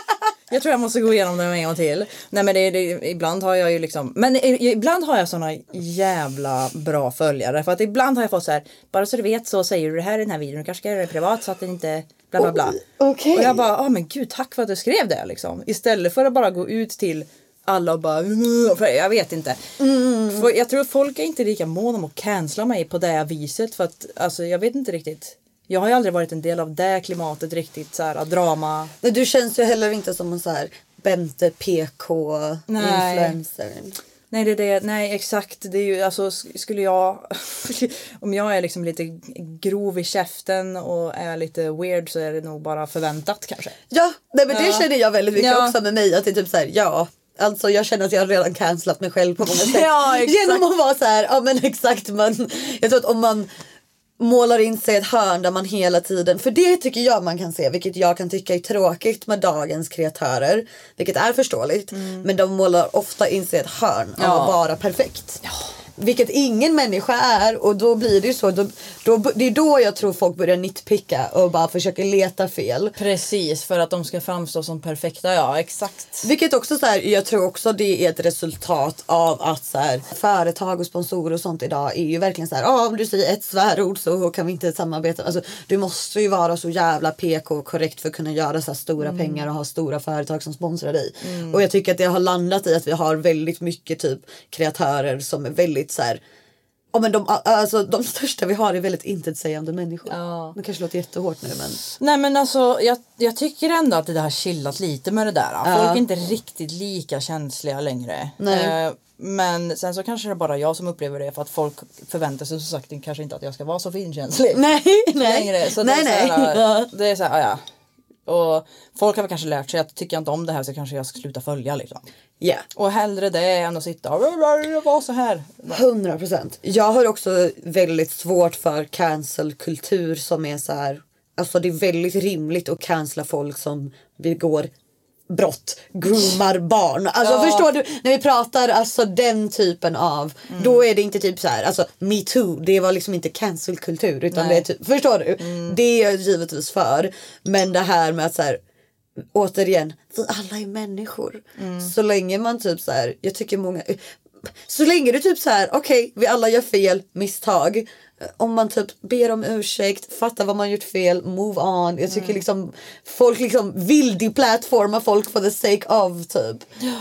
Jag tror jag måste gå igenom dem en gång till. Nej men det, det, ibland har jag ju liksom, men ibland har jag såna jävla bra följare. För att ibland har jag fått så här, bara så du vet så säger du det här i den här videon, du kanske ska göra det privat så att det inte bla bla bla. Okej. Och jag bara, ja men gud tack för att du skrev det liksom. Istället för att bara gå ut till alla och bara, "Mm", jag vet inte. För jag tror folk är inte lika måna om att cancella mig på det viset för att alltså jag vet inte riktigt. Jag har ju aldrig varit en del av det klimatet riktigt så här drama. Men du känns ju heller inte som en så här Bente PK Nej. influencer. Nej, det är det. Nej, exakt. Det är ju alltså sk- skulle jag *laughs* om jag är liksom lite grov i käften och är lite weird så är det nog bara förväntat kanske. Ja, nej, men det Ja. känner jag väldigt mycket Ja. också med mig. Att det är typ så här, ja. Alltså jag känner att jag har redan cancellat mig själv på många *laughs* sätt. Ja. Genom att vara så här, ja men *laughs* exakt. Man, jag tror att om man målar in sig i ett hörn där man hela tiden, för det tycker jag man kan se, vilket jag kan tycka är tråkigt med dagens kreatörer, vilket är förståeligt, men de målar ofta in sig i ett hörn av Mm. Ja. att vara perfekt. Vilket ingen människa är och då blir det ju så, då, då, det är då jag tror folk börjar nitpicka och bara försöker leta fel. Precis, för att de ska framstå som perfekta. Ja, exakt. Vilket också så här, jag tror också det är ett resultat av att så här, företag och sponsorer och sånt idag är ju verkligen så här, ah, om du säger ett svärord så kan vi inte samarbeta. Alltså, du måste ju vara så jävla PK och korrekt för att kunna göra så stora pengar och ha stora företag som sponsrar dig. Och jag tycker att det har landat i att vi har väldigt mycket typ kreatörer som är väldigt så här Ja men de, alltså, de *laughs* största vi har är väldigt intetsägande människor. Ja. Det kanske låter jättehårt nu men. Nej men alltså jag, jag tycker ändå att det har chillat lite med det där. Folk är inte riktigt lika känsliga längre. Eh, men sen så kanske det är bara jag som upplever det för att folk förväntar sig som sagt kanske inte att jag ska vara så finkänslig. *laughs* Nej, nej. längre. Så nej, det är så här, Ja. det är så här, ja, ja. Och folk har väl kanske lärt sig att tycker jag inte om det här så kanske jag ska sluta följa liksom. Ja. Och hellre det än att sitta och vara så här. 100 procent. Jag har också väldigt svårt för cancelkultur som är så här. Alltså det är väldigt rimligt att cancella folk som begår brott, groomar barn. Alltså Ja. förstår du? När vi pratar alltså den typen av, då är det inte typ så här, alltså metoo, det var liksom inte cancelkultur utan Nej. det är typ, förstår du? Det är jag givetvis för. Men det här med att så här, återigen, vi alla är människor. Så länge man typ så här, jag tycker många, så länge du typ så här, okej vi alla gör fel, misstag. Om man typ ber om ursäkt, fattar vad man gjort fel, move on. Jag tycker liksom folk liksom vill plattforma folk for the sake of typ.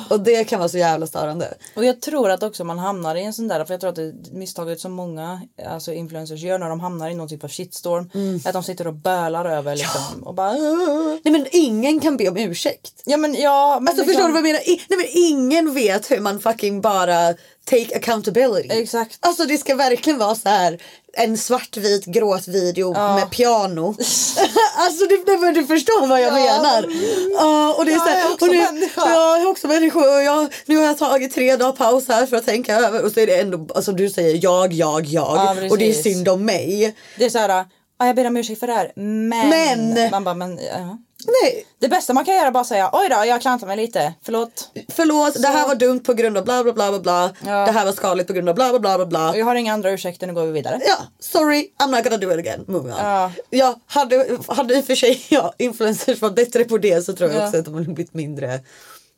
Och det kan vara så jävla störande. Och jag tror att också man hamnar i en sån där, för jag tror att det misstaget som många alltså influencers gör när de hamnar i någon typ av shitstorm. Mm. är Att de sitter och bölar över liksom och bara. Nej men ingen kan be om ursäkt. Ja men ja. Men Alltså liksom- förstår du vad jag menar? I, nej, men ingen vet hur man fucking bara take accountability. Exakt. Alltså det ska verkligen vara så här en svartvit gråtvideo med piano. *laughs* *laughs* alltså du, men du förstår vad jag Ja. menar. Ja, och det är Jag så här, är också och nu, människa. Ja, jag är också människa. Och jag, nu har jag tagit tre dagar paus här för att tänka över. Och så är det ändå, alltså du säger jag, jag, jag. Ja, och det är synd om mig. Det är så här, "Ja, jag ber om ursäkt för det här men. Men. Man bara men. ja. Nej, Det bästa man kan göra är bara säga oj då jag klantar mig lite. Förlåt. förlåt, det här var dumt på grund av bla bla bla bla bla. Ja. Det här var skadligt på grund av bla bla bla bla bla. Jag har inga andra ursäkter nu går vi vidare. Ja, sorry, I'm not gonna do it again. Moving on. Ja. Ja, hade, hade i och för sig ja, influencers varit bättre på det så tror jag Ja. också att de hade blivit mindre,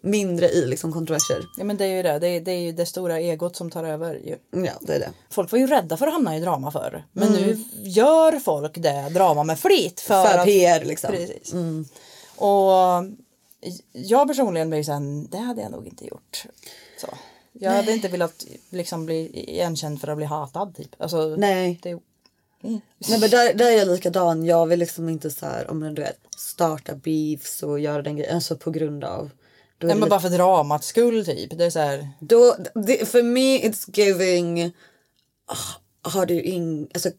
mindre i liksom kontroverser. Ja men det är ju det. Det är, det är ju det stora egot som tar över ju. Ja, det är det. Folk var ju rädda för att hamna i drama förr. Men nu gör folk det drama med flit. För, Mm. För att, PR liksom. Precis. Och jag personligen blir ju såhär, det hade jag nog inte gjort. Så. Jag hade inte velat liksom bli igenkänd för att bli hatad typ. Alltså, Nej. Det, Nej men där, där är jag likadan. Jag vill liksom inte så här, om du vet, starta beefs och göra den grejen. Alltså på grund av. Då nej, men bara för dramats skull typ. Det är så här, Då, det, för mig it's giving, ah, har du ing, alltså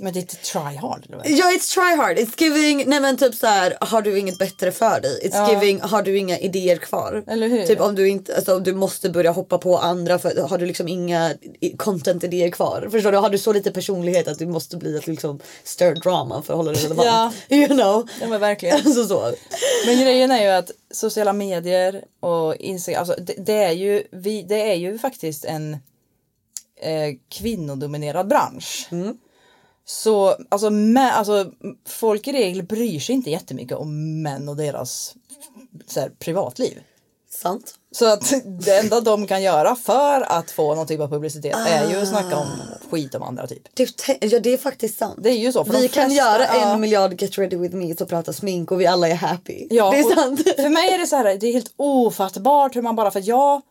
men det är inte try hard. Ja, it's try hard. It's giving, nej men typ så här, har du inget bättre för dig? It's Ja. giving, har du inga idéer kvar? Eller hur? Typ om du inte, alltså om du måste börja hoppa på andra för har du liksom inga content-idéer kvar? Förstår du? Har du så lite personlighet att du måste bli ett liksom stir drama för att hålla dig relevant? *laughs* You know? Ja men verkligen. *laughs* Alltså så. Men grejen är ju att sociala medier och Instagram, alltså det, det, är, ju, vi, det är ju faktiskt en eh, kvinnodominerad bransch. Så alltså, mä, alltså folk i regel bryr sig inte jättemycket om män och deras så här, privatliv. Sant. Så att *laughs* det enda de kan göra för att få någon typ av publicitet är ju att snacka om skit om andra typ. Det, te- ja det är faktiskt sant. Det är ju så. Vi kan flesta- göra ja. en miljard get ready with me och prata smink och vi alla är happy. Ja, det är sant. För mig är det så här, det är helt ofattbart hur man bara, för jag,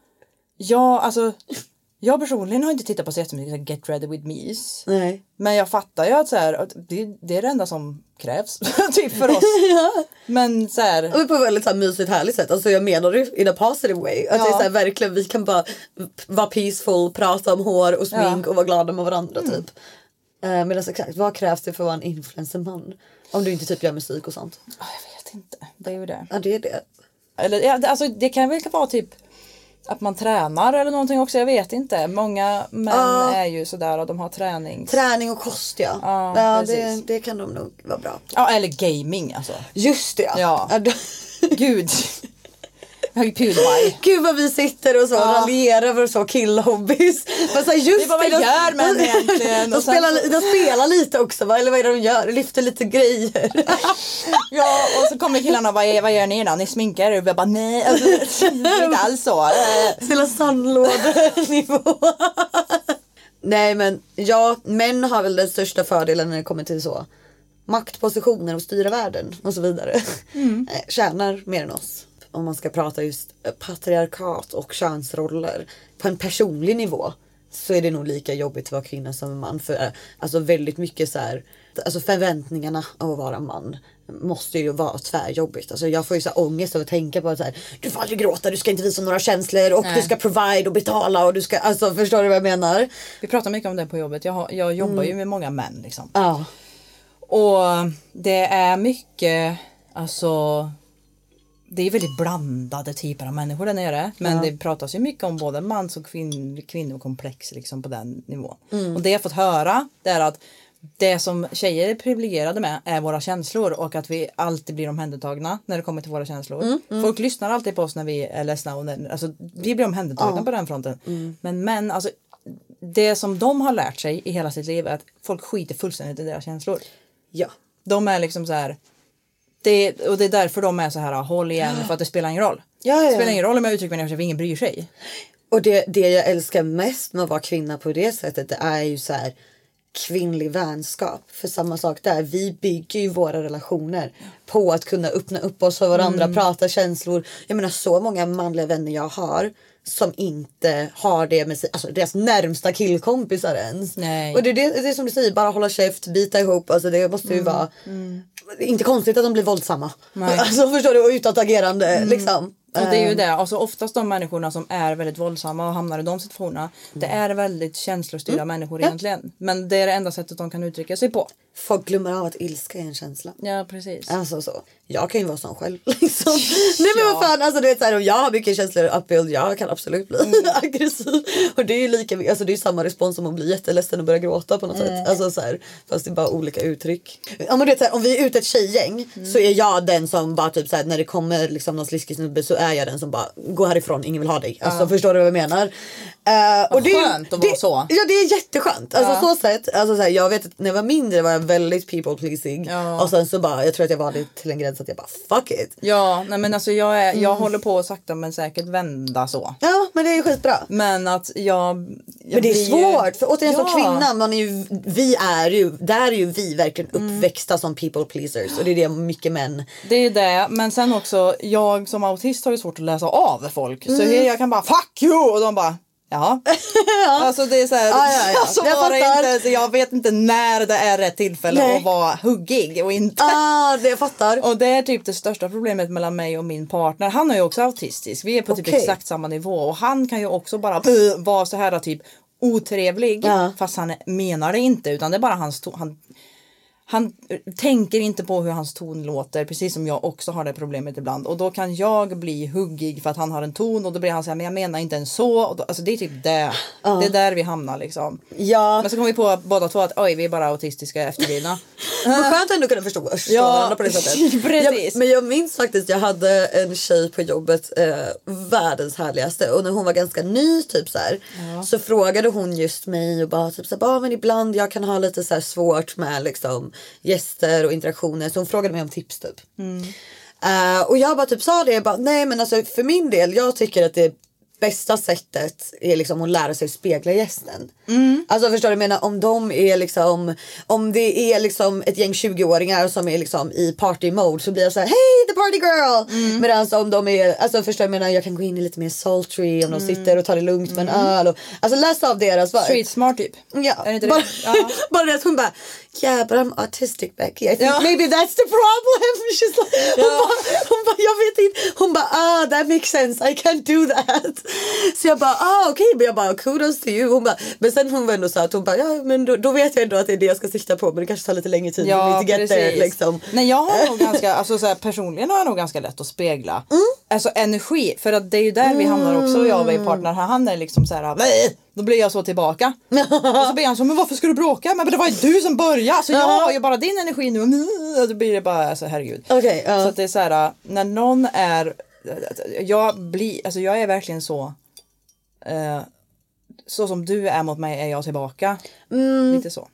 jag, alltså, jag personligen har inte tittat på så jättemycket Get ready with me's. Nej. Men jag fattar ju att, så här, att det, det är det enda som krävs *laughs* typ för oss. *laughs* Men så här, Och på ett väldigt så här mysigt härligt sätt. Alltså jag menar det in a positive way. Att det är Ja. så här, verkligen vi kan bara vara peaceful, prata om hår och smink Ja. Mm. och vara glada med varandra typ. Uh, Medan exakt, vad krävs det för att vara en influencerman? Om du inte typ gör musik och sånt. jag vet inte, det är ju det. Ja det är det. Eller, ja, det- alltså, det kan väl vara typ att man tränar eller någonting också, jag vet inte. Många män Ja. är ju sådär och de har tränings... Träning och kost ja. Ja, ja det, det kan de nog vara bra på. Ja, eller gaming alltså. Just det Ja. då- Gud. *laughs* Pewdiepie. Gud vad vi sitter och så Ja. raljerar över så killhobbys. Men så här, just Det vad de- gör män egentligen. De spelar, de spelar lite också va? eller vad är det de gör? Lyfter lite grejer. *laughs* Ja och så kommer killarna och bara "Eh, vad gör ni då? Ni sminkar er? Och jag bara nej, alltså, inte *laughs* alls så. Spelar sandlådenivå. *laughs* Nej men ja, män har väl den största fördelen när det kommer till så maktpositioner och styra världen och så vidare. Eh, Tjänar mer än oss. Om man ska prata just eh, patriarkat och könsroller på en personlig nivå så är det nog lika jobbigt att vara kvinna som man. För eh, alltså väldigt mycket så här, alltså förväntningarna av att vara man måste ju vara tvärjobbigt. Alltså jag får ju så här ångest av att tänka på att så här, du får aldrig gråta, du ska inte visa några känslor och Nej. du ska provide och betala och du ska, alltså förstår du vad jag menar? Vi pratar mycket om det på jobbet. Jag, har, jag jobbar ju med många män liksom. Ja. Och det är mycket, alltså det är väldigt blandade typer av människor där nere. Men det pratas ju mycket om både mans och kvinn, kvinnokomplex liksom på den nivån. Och det jag fått höra det är att det som tjejer är privilegierade med är våra känslor och att vi alltid blir omhändertagna när det kommer till våra känslor. Folk lyssnar alltid på oss när vi är ledsna och när, alltså, vi blir omhändertagna på den fronten. Men män, alltså det som de har lärt sig i hela sitt liv är att folk skiter fullständigt i deras känslor. Ja. De är liksom så här. Det, och det är därför de är så här håll igen för att det spelar ingen roll. Ja, ja. Det spelar ingen roll om jag uttrycker mig för ingen bryr sig. Och det, det jag älskar mest med att vara kvinna på det sättet det är ju så här kvinnlig vänskap. För samma sak där, vi bygger ju våra relationer på att kunna öppna upp oss för varandra, Mm. prata känslor. Jag menar så många manliga vänner jag har som inte har det med sig, alltså deras närmsta killkompisar ens. Nej. Och det är, det, det är som du säger, bara hålla käft, bita ihop, alltså det måste Mm. ju vara inte konstigt att de blir våldsamma. *laughs* Alltså förstår du, och utåtagerande Mm. liksom. Och det är ju det, alltså oftast de människorna som är väldigt våldsamma och hamnar i de situationerna. Det är väldigt känslostyrda människor egentligen. Men det är det enda sättet de kan uttrycka sig på. Folk glömmer av att ilska är en känsla. Ja precis. Alltså så. Jag kan ju vara sån själv *laughs* liksom. Nej men vad fan alltså du vet såhär om jag har mycket känslor upbuild jag kan absolut bli *laughs* aggressiv. Och det är ju lika alltså det är samma respons som att bli jätteledsen och börja gråta på något sätt. Alltså så här, fast det är bara olika uttryck. Ja men du vet såhär, om vi är ute ett tjejgäng så är jag den som bara typ såhär när det kommer liksom någon sliskig snubbe så är jag den som bara gå härifrån ingen vill ha dig. Alltså förstår du vad jag menar? Uh, Vad skönt att vara det, så. Ja det är jätteskönt. Alltså Ja. så sätt. Alltså, så här, jag vet att när jag var mindre var jag väldigt people pleasing. Ja. Och sen så bara, jag tror att jag var det till en gräns att jag bara fuck it. Ja, nej men alltså jag, är, Mm. jag håller på att sakta men säkert vända så. Ja men det är ju skitbra. Men att jag... jag Men det är blir ju- svårt för återigen som Ja. kvinna, man är ju, vi är ju, där är ju vi verkligen Mm. uppväxta som people pleasers och det är det mycket män. Det är det, men sen också jag som autist har ju svårt att läsa av folk. Så jag kan bara fuck you och de bara *laughs* Ja. Alltså det är så här, Ja, ja, ja. Så Jag var det fattar. inte, så jag vet inte när det är rätt tillfälle Nej. att vara huggig och inte. Ah, det jag fattar. Och det är typ det största problemet mellan mig och min partner. Han är ju också autistisk. Vi är på typ Okej. exakt samma nivå och han kan ju också bara vara så här typ otrevlig. Ja. Fast han menar det inte utan det är bara hans. Han, han eh, tänker inte på hur hans ton låter precis som jag också har det problemet ibland. Och då kan jag bli huggig för att han har en ton och då blir han så här men jag menar inte ens så. Och då, alltså det är typ det. Det är där vi hamnar liksom. Ja, Men så kom vi på båda två att oj vi är bara autistiska efterblivna. *laughs* men skönt ändå kunna förstå, förstå Ja, varandra på det sättet. *laughs* precis. Jag, men jag minns faktiskt, jag hade en tjej på jobbet, eh, världens härligaste och när hon var ganska ny typ så här, så frågade hon just mig och bara typ så här, "Bara, men ibland jag kan ha lite så här svårt med liksom gäster och interaktioner så hon frågade mig om tips typ. Eh, och jag bara typ sa det, jag bara, nej men alltså för min del, jag tycker att det bästa sättet är liksom att lära sig spegla gästen. Alltså förstår du, menar om de är liksom, om det är liksom ett gäng 20-åringar som är liksom i party mode så blir jag så här, hej the party girl! Medan om de är, alltså förstår du, menar jag kan gå in i lite mer sultry om de sitter och tar det lugnt med en öl. Och, alltså läsa av deras vibe. Street smart typ. Ja, bara, *laughs* bara det att hon bara Yeah but I'm autistic Becky I think Ja. maybe that's the problem. *laughs* She's like, hon, Ja. bara, hon bara jag vet inte. Hon bara ah that makes sense I can't do that. Så jag bara ah okej men jag bara kudos to you. Hon bara, men sen hon var ändå så att hon bara ja men då, då vet jag ändå att det är det jag ska sikta på men det kanske tar lite längre tid to get there liksom. Nej jag har nog ganska, alltså så här, personligen har jag nog ganska lätt att spegla. Mm. Alltså energi, för att det är ju där vi hamnar också jag och min partner. Han är liksom så här, "Nej!" då blir jag så tillbaka. och så blir han så, men varför ska du bråka? Men det var ju du som började, så jag har ju bara din energi nu. Och då blir det bara, alltså herregud. Okej, ja. Så att det är så här, när någon är, jag blir, alltså jag är verkligen så. Eh, så som du är mot mig är jag tillbaka. Mm. Lite så.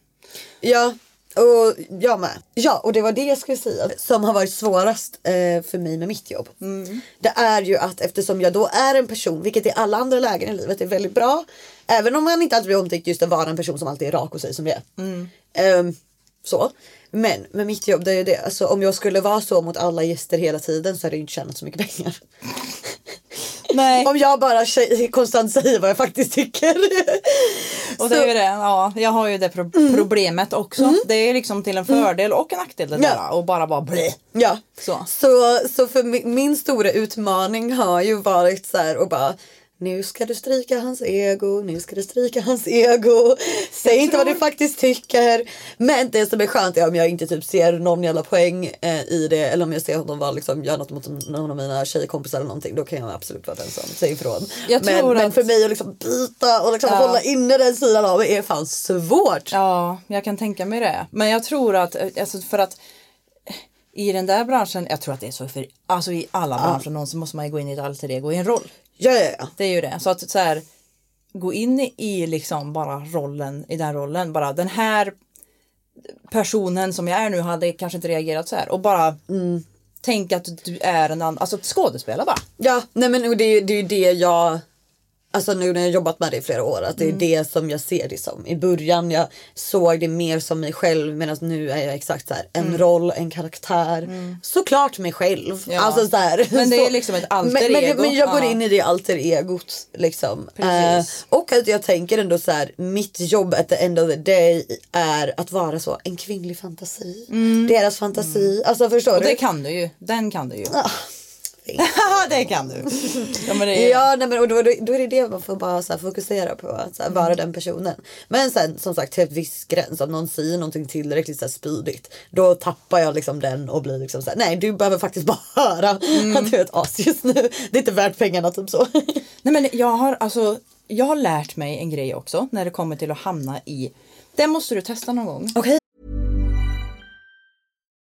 Ja, och jag med. Ja, och det var det jag skulle säga som har varit svårast eh, för mig med mitt jobb. Det är ju att eftersom jag då är en person, vilket i alla andra lägen i livet är väldigt bra. Även om man inte alltid blir omtyckt just att vara en person som alltid är rak och säger som det är. Ehm, så. Men med mitt jobb, det är det. Alltså, om jag skulle vara så mot alla gäster hela tiden så hade jag inte tjänat så mycket pengar. *laughs* Nej. Om jag bara konstant säger vad jag faktiskt tycker. Och det är ju det, ja, jag har ju det pro- Mm. problemet också. Det är liksom till en fördel och en nackdel det Ja. där. Och bara vara blä. Ja, Så. så, så för min, min stora utmaning har ju varit så här och bara nu ska du stryka hans ego, nu ska du stryka hans ego. Säg inte vad du faktiskt tycker. Men det som är skönt är om jag inte typ ser någon jävla poäng eh, i det eller om jag ser honom vara liksom, göra något mot någon av mina tjejkompisar eller någonting. Då kan jag absolut vara den som säger ifrån. Jag men, tror men att- för mig att liksom byta och liksom Ja. hålla inne den sidan av mig är fan svårt. Ja, jag kan tänka mig det. Men jag tror att, eh, alltså för att eh, i den där branschen, jag tror att det är så för, alltså i alla branscher någonsin måste man ju gå in i ett alter ego i en roll. Ja, ja, ja. Det är ju det. Så att så här, gå in i liksom bara rollen, i den rollen, bara den här personen som jag är nu hade kanske inte reagerat så här och bara Mm. tänk att du är en annan, alltså skådespelare bara. Ja, nej men det, det är ju det jag Alltså nu när jag jobbat med det i flera år att det är Mm. det som jag ser det som. I början jag såg det mer som mig själv medan nu är jag exakt så här en roll, en karaktär. Såklart mig själv. Mm. Ja. Alltså så här, Men det är *laughs* så- liksom ett alter men, men, ego. men jag går in i det alter egot liksom. Eh, och att jag tänker ändå så här mitt jobb at the end of the day är att vara så en kvinnlig fantasi. Deras fantasi. Alltså förstår Mm. Och du? det kan du ju, den kan du ju. Ah. *laughs* det kan du. Ja, men det är, Ja nej, men och då, då, är det det man får bara så här, fokusera på. Att så här, vara den personen. Men sen som sagt till ett viss gräns. Om någon säger någonting tillräckligt så här, spydigt. Då tappar jag liksom den och blir liksom så här, nej du behöver faktiskt bara *laughs* höra att du är ett as just nu. Det är inte värt pengarna typ så. *laughs* Nej men jag har alltså, jag har lärt mig en grej också när det kommer till att hamna i, det måste du testa någon gång. Okej.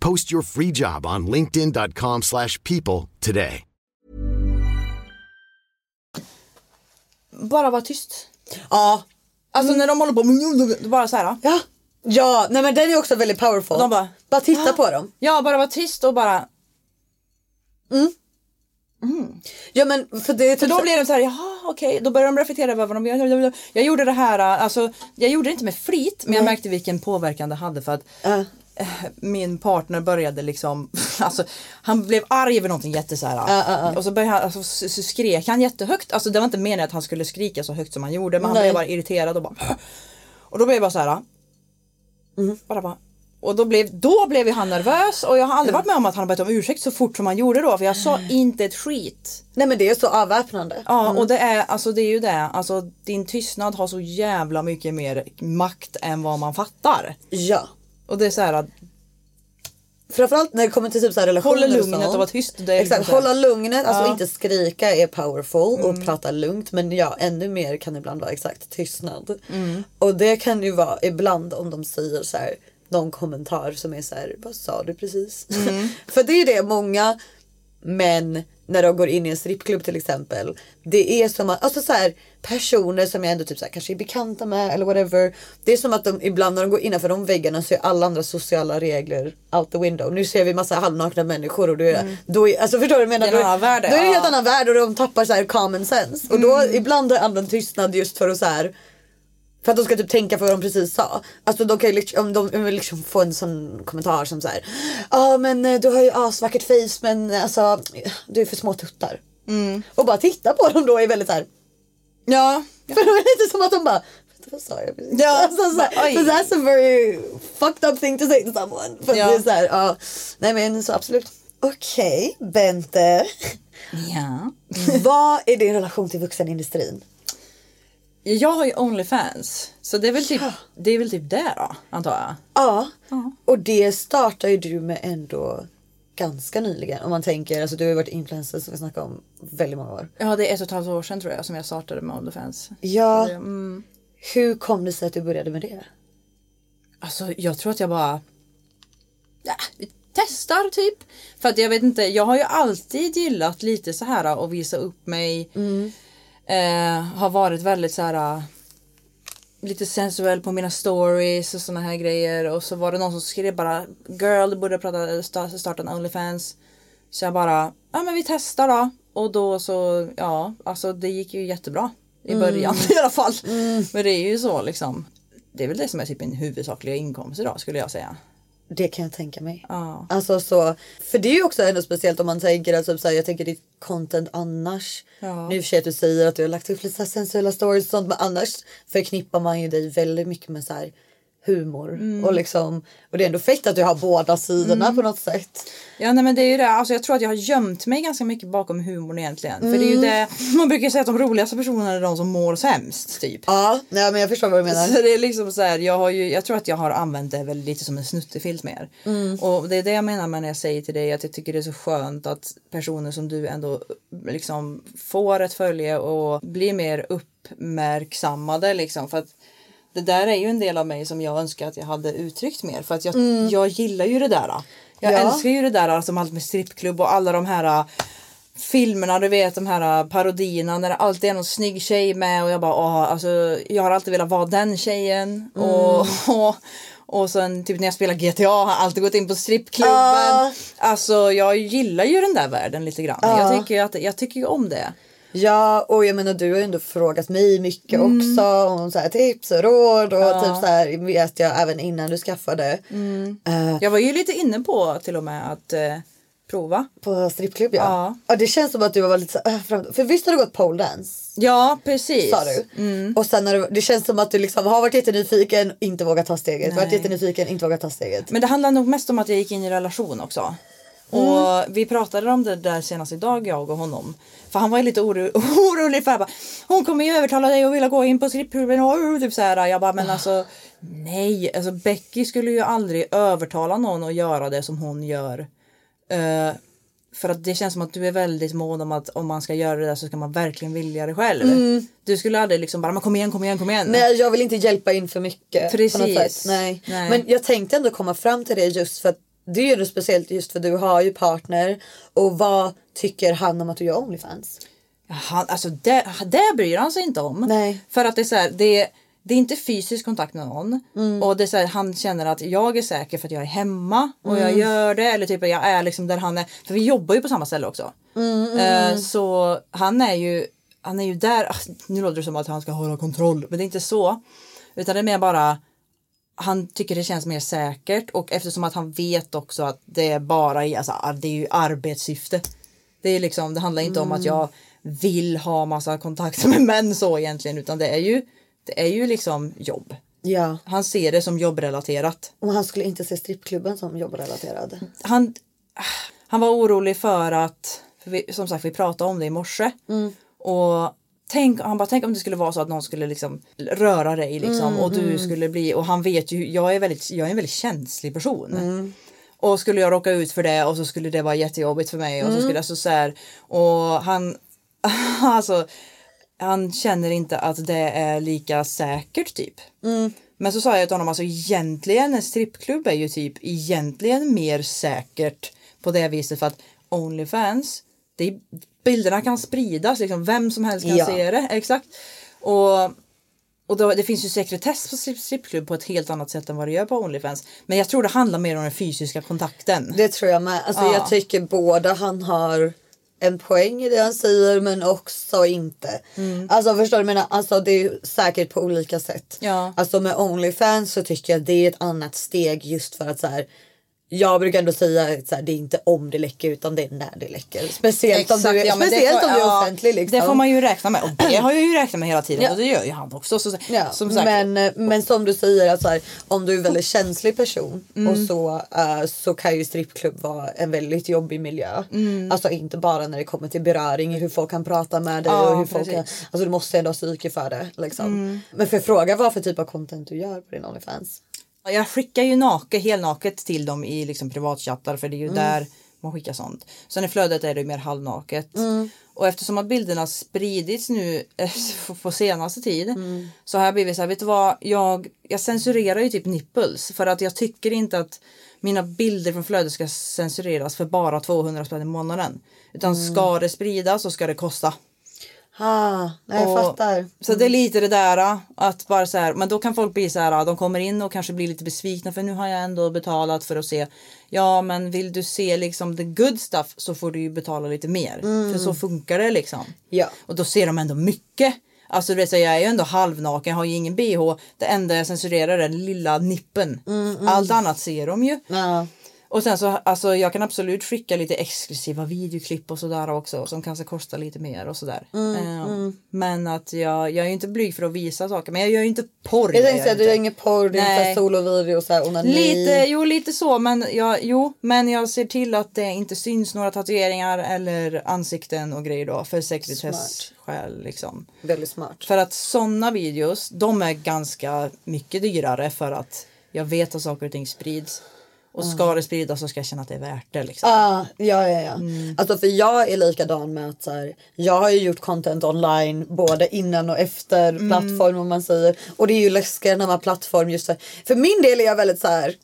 Post your free job on linkedin.com slash people today. Bara vara tyst. Ja. Alltså när de håller på, bara så här. Ja. Ja, nej men den är också väldigt powerful. De bara, bara titta på dem. Ja, bara vara tyst och bara, Ja men för det är för typ då blir de så här, jaha okej, då börjar de reflektera över vad de gör. Jag gjorde det här, alltså jag gjorde det inte med flit, men jag märkte vilken påverkan det hade för att Ja. Min partner började liksom, *laughs* alltså han blev arg över någonting jätte så här. Och så, började han, alltså, så, skrek han jättehögt, alltså det var inte meningen att han skulle skrika så högt som han gjorde men han Nej. blev bara irriterad och bara Och då blev jag bara så här. Bara bara och då blev, då blev han nervös och jag har aldrig varit med om att han har bett om ursäkt så fort som han gjorde då för jag sa inte ett skit. Nej men det är så avväpnande. Ja och det är, alltså det är ju det, alltså din tystnad har så jävla mycket mer makt än vad man fattar. Ja. Och det är så här att Framförallt när det kommer till typ så här relationer Hålla och lugnet sånt. och vara tyst, det är Exakt, liksom hålla lugnet, alltså Ja. Mm. inte skrika är powerful och prata lugnt men ja ännu mer kan ibland vara exakt tystnad. Mm. Och det kan ju vara ibland om de säger så här någon kommentar som är så här, vad sa du precis? Mm. *laughs* För det är det många män när de går in i en strippklubb till exempel. Det är som att, alltså så här, personer som jag ändå typ så här, kanske är bekanta med eller whatever. Det är som att de ibland när de går innanför de väggarna så är alla andra sociala regler out the window. Nu ser vi massa halvnakna människor och då är, då är alltså förstår du vad jag menar? Det är en Då Då är det en helt ja. annan värld och de tappar så här common sense. Och då ibland har jag använt tystnad just för att så här för att de ska typ tänka på vad de precis sa. Alltså de kan ju liksom, om de vill liksom få en sån kommentar som så här. Ja men eh, du har ju asvackert face men alltså du är för små tuttar. Och bara titta på dem då är väldigt så här. Ja. *laughs* För är det lite som att de bara vad sa jag precis? Ja, Alltså, så so that's a very fucked up thing to say to someone. För Ja. det är så här, ja. Nej men så absolut. Okej Bente. ja. *laughs* vad är din relation till vuxenindustrin? Jag har ju Onlyfans. Så det är väl typ det, är väl typ det då, antar jag. Ja, och det startar ju du med ändå ganska nyligen. Om man tänker, alltså du har ju varit influencer som vi snackade om väldigt många år. Ja, det är ett och ett halvt år sedan tror jag som jag startade med Onlyfans. Ja, Det- Mm. hur kom det sig att du började med det? Alltså jag tror att jag bara ja, testar typ. För att jag vet inte, jag har ju alltid gillat lite så här att visa upp mig. Eh, har varit väldigt så här lite sensuell på mina stories och såna här grejer. Och så var det någon som skrev bara Girl, du borde prata, sta- starta en Onlyfans. Så jag bara, ja men vi testar då. Och då så, ja, alltså det gick ju jättebra. I början *laughs* i alla fall. Men det är ju så liksom. Det är väl det som är typ min huvudsakliga inkomst idag skulle jag säga. Det kan jag tänka mig. Ja. Alltså så, för det är ju också ändå speciellt om man tänker att typ så här, jag tänker ditt content annars. Ja. Nu för att du säger att du har lagt upp lite så sensuella stories och sånt men annars förknippar man ju dig väldigt mycket med så här humor Mm. och liksom och det är ändå fett att du har båda sidorna på något sätt. Ja nej men det är ju det, alltså jag tror att jag har gömt mig ganska mycket bakom humorn egentligen. För det är ju det, man brukar säga att de roligaste personerna är de som mår sämst typ. Ja, nej, men jag förstår vad du menar. Så det är liksom så här, jag har ju, jag tror att jag har använt det väl lite som en snuttefilt mer. Och det är det jag menar med när jag säger till dig att jag tycker det är så skönt att personer som du ändå liksom får ett följe och blir mer uppmärksammade liksom. För att det där är ju en del av mig som jag önskar att jag hade uttryckt mer. För att jag, jag gillar ju det där. Jag Ja. älskar ju det där som allt med strippklubb och alla de här filmerna, du vet de här parodierna när det alltid är någon snygg tjej med och jag bara åh, alltså jag har alltid velat vara den tjejen och, och *laughs* och sen typ när jag spelar GTA har jag alltid gått in på strippklubben. Ja. Alltså jag gillar ju den där världen lite grann. Jag tycker ju att, jag tycker om det. Ja och jag menar du har ju ändå frågat mig mycket också om så här, tips och råd och typ så här vet jag även innan du skaffade. Eh, Jag var ju lite inne på till och med att eh, prova. på strippklubb ja. Ja. ja. det känns som att du var lite så här, äh, fram- För visst har du gått pole dance? Ja precis. Sa du. Och sen har du, det känns som att du liksom har varit jättenyfiken, inte vågat ta steget. Varit Nej. jättenyfiken, inte vågat ta steget. Men det handlar nog mest om att jag gick in i relation också. Och vi pratade om det där senast idag jag och honom. För han var lite oro *laughs* orolig för att hon kommer ju övertala dig och vilja gå in på strippklubben och typ så här. Jag bara men alltså nej, alltså Becky skulle ju aldrig övertala någon att göra det som hon gör. Eh, för att det känns som att du är väldigt mån om att om man ska göra det där så ska man verkligen vilja det själv. Du skulle aldrig liksom bara men kom igen, kom igen, kom igen. Nej jag vill inte hjälpa in för mycket. Precis. Nej. Nej. Men jag tänkte ändå komma fram till det just för att det är ju något speciellt just för du har ju partner och vad tycker han om att du gör Onlyfans? Han, alltså det, det bryr han sig inte om. Nej. För att det är så här, det, det är inte fysisk kontakt med någon. Mm. Och det är så här, han känner att jag är säker för att jag är hemma och Mm. jag gör det. Eller typ jag är liksom där han är. För vi jobbar ju på samma ställe också. Mm, Eh, så han är ju han är ju där. ah, Nu låter det som att han ska hålla kontroll. Men det är inte så. Utan det är mer bara han tycker det känns mer säkert och eftersom att han vet också att det är bara i- alltså, det är ju arbetssyfte. Det är liksom, det handlar inte om att jag vill ha massa kontakter *laughs* med män så egentligen utan det är ju det är ju liksom jobb. Ja. Han ser det som jobbrelaterat. Och han skulle inte se strippklubben som jobbrelaterad. Han, han var orolig för att, för vi, som sagt vi pratade om det i morse. Och tänk, han bara tänk om det skulle vara så att någon skulle liksom röra dig liksom och du skulle bli och han vet ju, jag är väldigt, jag är en väldigt känslig person. Och skulle jag råka ut för det och så skulle det vara jättejobbigt för mig och så skulle jag så, så här, och han *laughs* alltså han känner inte att det är lika säkert typ. Men så sa jag till honom alltså egentligen en strippklubb är ju typ egentligen mer säkert på det viset för att Onlyfans det är, bilderna kan spridas liksom vem som helst kan Ja. se det exakt. Och, och då, det finns ju sekretess på strip- strippklubb på ett helt annat sätt än vad det gör på Onlyfans. Men jag tror det handlar mer om den fysiska kontakten. Det tror jag med. Alltså Ja. jag tycker båda han har en poäng i det han säger men också inte. Alltså förstår du? Menar, alltså det är säkert på olika sätt. Ja. Alltså med Onlyfans så tycker jag det är ett annat steg just för att så här. Jag brukar ändå säga att det är inte om det läcker utan det är när det läcker. Speciellt om du är, ja, speciellt får- om du är offentlig. Liksom. Det får man ju räkna med och det har jag ju räknat med hela tiden Ja. och det gör ju han också. Så, Ja, som sagt, men, men som du säger, att så här, om du är en väldigt känslig person Mm. och så, eh, så kan ju strippklubb vara en väldigt jobbig miljö. Mm. Alltså inte bara när det kommer till beröring, hur folk kan prata med dig och hur folk kan, alltså du måste ändå ha psyke för det. Liksom. Mm. Men för fråga vad för typ av content du gör på din Onlyfans? Jag skickar ju naket, helnaket till dem i liksom privatchattar för det är ju där man skickar sånt. Sen i flödet är det mer halvnaket. Och eftersom att bilderna spridits nu eh, *laughs* på senaste tid så har jag blivit så här, vet du vad, jag, jag censurerar ju typ nipples för att jag tycker inte att mina bilder från flödet ska censureras för bara 200 spänn i månaden. Utan ska det spridas så ska det kosta. Ah, nej, jag Och- fattar. Så det är lite det där att bara så här, men då kan folk bli så här, de kommer in och kanske blir lite besvikna för nu har jag ändå betalat för att se. Ja, men vill du se liksom the good stuff så får du ju betala lite mer. För så funkar det liksom. Ja. Och då ser de ändå mycket. Alltså du vet, så jag är ju ändå halvnaken, har ju ingen bh. Det enda jag censurerar är den lilla nippen. Allt annat ser de ju. Ja. Och sen så, alltså jag kan absolut skicka lite exklusiva videoklipp och sådär också som kanske kostar lite mer och sådär. Eh, Men att jag, jag är inte blyg för att visa saker men jag gör ju inte porr. Jag gör tänkte säga, du gör ingen porr, Nej. inte solovideo så här, onani. Lite, jo lite så men jag, jo, men jag ser till att det inte syns några tatueringar eller ansikten och grejer då för sekretesskäl liksom. Väldigt smart. För att sådana videos, de är ganska mycket dyrare för att jag vet att saker och ting sprids. Och ska det spridas så ska jag känna att det är värt det liksom. Ah, ja, ja, ja. Mm. Alltså för jag är likadan med att så här, jag har ju gjort content online både innan och efter Mm. plattform om man säger. Och det är ju läskigare när man har plattform just så här. För min del är jag väldigt så här.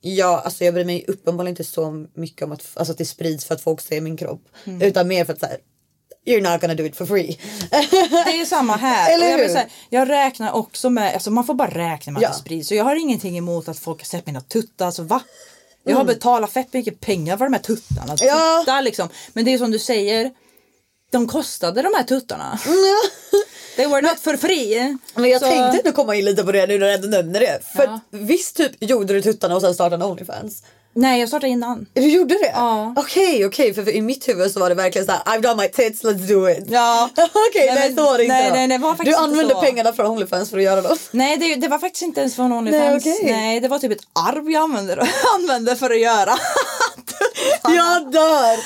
Ja, alltså jag bryr mig uppenbarligen inte så mycket om att, alltså att det sprids för att folk ser min kropp. Mm. Utan mer för att så här, You're not gonna do it for free. Det är samma här. *laughs* Eller och jag, hur? säga, jag räknar också med, alltså man får bara räkna med Ja. att det sprids. Så jag har ingenting emot att folk har sett mina tuttar. Alltså va? Jag har betalat fett mycket pengar för de här tuttarna. Mm. Ja. Tuttar liksom. Men det är som du säger. De kostade de här tuttarna. *laughs* They were not for free. Men jag Så- tänkte ändå komma in lite på det nu när du ändå nämner det. För Ja. visst typ gjorde du tuttarna och sen startade Onlyfans? Nej jag startade innan. Du gjorde det? Ja. Okej, okej. För, för i mitt huvud så var det verkligen så här: I've done my tits, let's do it. Ja. *laughs* Okej, Nej, nej, men- så var det inte nej, nej, det var Du använde pengarna från Onlyfans för att göra dem. Nej det, det var faktiskt inte ens från Onlyfans. Nej, okej. Nej det var typ ett arv jag använde, *laughs* använde för att göra. *laughs* Jag dör!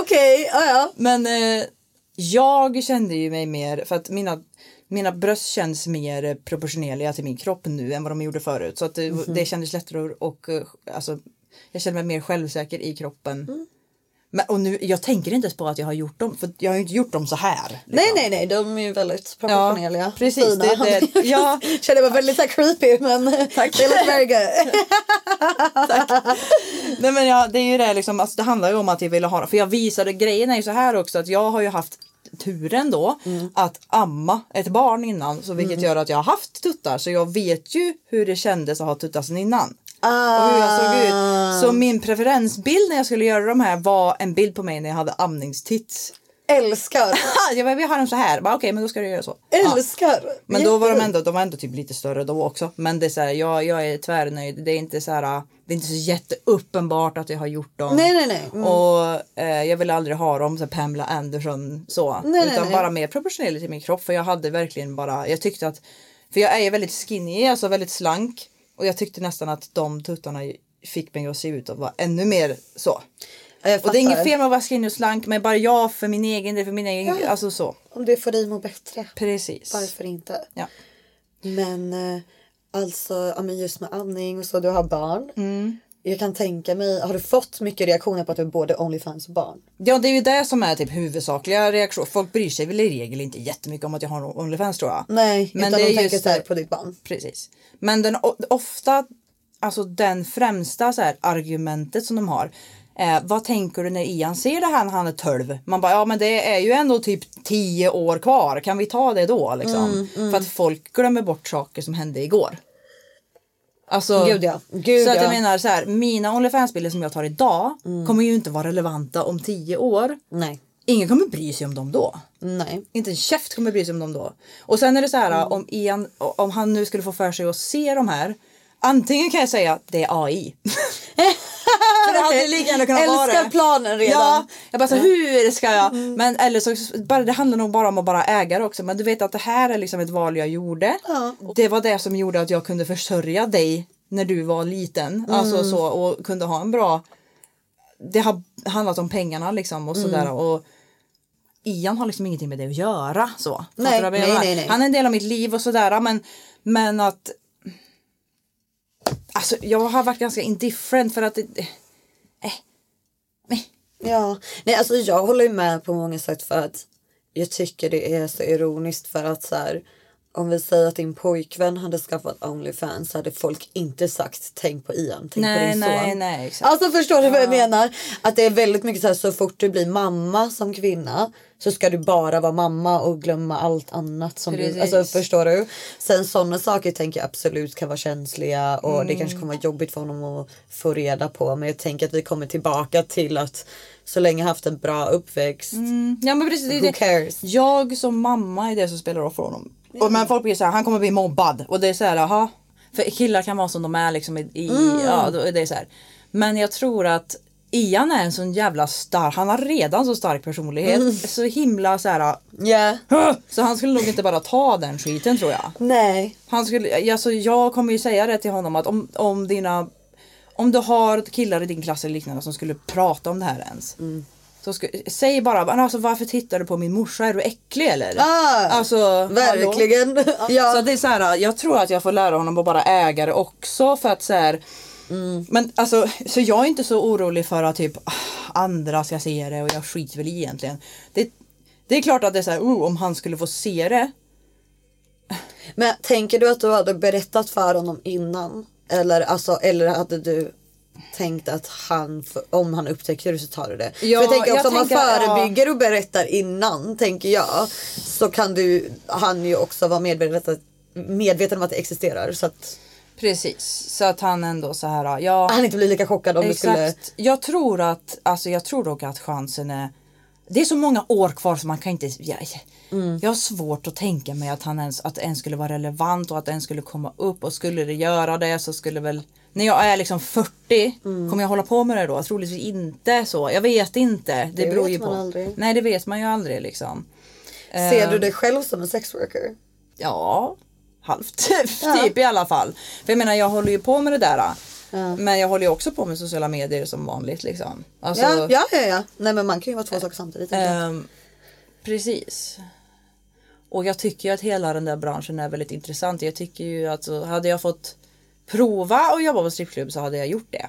Okej, ja ja. Men eh, jag kände ju mig mer, för att mina, mina bröst känns mer proportionerliga till min kropp nu än vad de gjorde förut. Så att det, Mhm. det kändes lättare och eh, alltså, jag känner mig mer självsäker i kroppen. Mm. Men, och nu, jag tänker inte ens på att jag har gjort dem, för jag har ju inte gjort dem så här. liksom. Nej nej nej, de är ju väldigt proportionerliga. Ja, precis, det- det- *laughs* ja. Jag var väldigt så här creepy men Tack. they look very good. Nej men ja, det är ju det liksom, alltså, det handlar ju om att jag ville ha För jag visade, grejen är ju så här också att jag har ju haft turen då Mm. att amma ett barn innan så vilket gör att jag har haft tuttar så jag vet ju hur det kändes att ha tuttar sen innan. Och hur jag såg ut. Ah. Så min preferensbild när jag skulle göra de här var en bild på mig när jag hade amningstits. Älskar. *laughs* jag bara, vi har dem så här. Okej men då ska du göra så. Ja. Älskar. Men då var de ändå, de var ändå typ lite större då också. Men det är så här, jag, jag är tvärnöjd. Det är inte så här, det är inte så jätteuppenbart att jag har gjort dem. Nej nej nej. Mm. Och eh, jag ville aldrig ha dem så Pamela Anderson så. Nej, utan nej. bara mer proportionerligt i min kropp. För jag hade verkligen bara, jag tyckte att, för jag är väldigt skinny, alltså väldigt slank. Och jag tyckte nästan att de tuttarna fick mig att se ut att vara ännu mer så. Ja, Och det är inget fel med att vara skinny och slank men bara jag för min egen del, för min egen, alltså så. Om det får dig må bättre. Precis. Varför inte? Ja. Men eh, alltså, ja, just med amning och så, du har barn. Mm. Jag kan tänka mig, har du fått mycket reaktioner på att du är både Onlyfans och barn? Ja det är ju det som är typ huvudsakliga reaktion. Folk bryr sig väl i regel inte jättemycket om att jag har Onlyfans tror jag. Nej, Men utan det är de tänker just så här det- på ditt barn. Precis. Men den ofta, alltså den främsta så här, argumentet som de har. Eh, vad tänker du när Ian ser det här när han är 12? Man bara, ja men det är ju ändå typ 10 år kvar. Kan vi ta det då liksom? Mm, För att folk glömmer bort saker som hände igår. Alltså, Gud, ja. Gud, så att jag ja. Mm. menar så här, mina Onlyfans-bilder som jag tar idag kommer ju inte vara relevanta om 10 år. Nej. Ingen kommer bry sig om dem då. Nej. Inte en käft kommer bry sig om dem då. Och sen är det så här Mm. om Ian, om han nu skulle få för sig att se de här. Antingen kan jag säga att det är AI. *laughs* För det hade lika gärna kunnat vara Älskar det. planen redan. Ja, jag bara så hur ska jag? Men eller så bara, det handlar nog bara om att bara äga det också. Men du vet att det här är liksom ett val jag gjorde. Ja. Det var det som gjorde att jag kunde försörja dig när du var liten. Mm. Alltså så och kunde ha en bra. Det har handlat om pengarna liksom och sådär Mm. och Ian har liksom ingenting med det att göra så. Nej, nej, nej, nej. Han är en del av mitt liv och sådär men men att Alltså jag har varit ganska indifferent för att det, Ja, nej alltså jag håller med på många sätt för att jag tycker det är så ironiskt för att så här om vi säger att din pojkvän hade skaffat Onlyfans hade folk inte sagt tänk på Ian, tänk på Nej, din nej, son. nej, exakt. Alltså förstår du vad jag menar? Att det är väldigt mycket så här så fort du blir mamma som kvinna så ska du bara vara mamma och glömma allt annat som du, alltså förstår du? Sen sådana saker tänker jag absolut kan vara känsliga och Mm. det kanske kommer vara jobbigt för honom att få reda på men jag tänker att vi kommer tillbaka till att så länge haft en bra uppväxt Ja men precis. Det Who det. cares? Jag som mamma är det som spelar roll för honom. Och, men folk blir så här, han kommer bli mobbad. Och det är så här, jaha. För killar kan vara som de är liksom i, i ja då är det så här. Men jag tror att Ian är en sån jävla stark, han har redan så stark personlighet. Så himla så här. Ja. Så han skulle nog inte bara ta den skiten tror jag. Nej. Han skulle, alltså jag kommer ju säga det till honom att om, om dina Om du har killar i din klass eller liknande som skulle prata om det här ens. Mm. Så sku, säg bara "Men alltså, varför tittar du på min morsa? Är du äcklig eller? Ah, alltså? Verkligen. ja. Så det är så här, jag tror att jag får lära honom att bara äga det också för att så här, Mm. Men alltså, så jag är inte så orolig för att typ ah, andra ska se det och jag skiter väl i egentligen. Det, det är klart att det är så här, oh, om han skulle få se det. Men tänker du att du hade berättat för honom innan? Eller, alltså, eller hade du tänkt att han, om han upptäcker det så tar du det? Ja, för jag tänker också jag om man tänker, ja. förebygger och berättar innan, tänker jag. Så kan du, han ju också vara medveten, medveten om att det existerar. Så att Precis, så att han ändå så här, ja. han inte blir lika chockad om du skulle... Exakt. Jag tror att, alltså jag tror dock att chansen är det är så många år kvar så man kan inte jag, Mm. jag har svårt att tänka mig att han ens, att ens skulle vara relevant och att den skulle komma upp och skulle det göra det så skulle väl när jag är liksom 40 Mm. kommer jag hålla på med det då? Troligtvis inte så. Jag vet inte. Det, Det beror ju på. aldrig. Nej det vet man ju aldrig liksom. Ser du dig själv som en sexworker? Ja, halvt *laughs* typ i alla fall. För jag menar jag håller ju på med det där. Men jag håller ju också på med sociala medier som vanligt liksom. Alltså, Ja, ja, ja, ja. Nej men man kan ju vara två saker samtidigt. ehm, precis. Och jag tycker ju att hela den där branschen är väldigt intressant. Jag tycker ju att så hade jag fått prova att jobba på strippklubb så hade jag gjort det.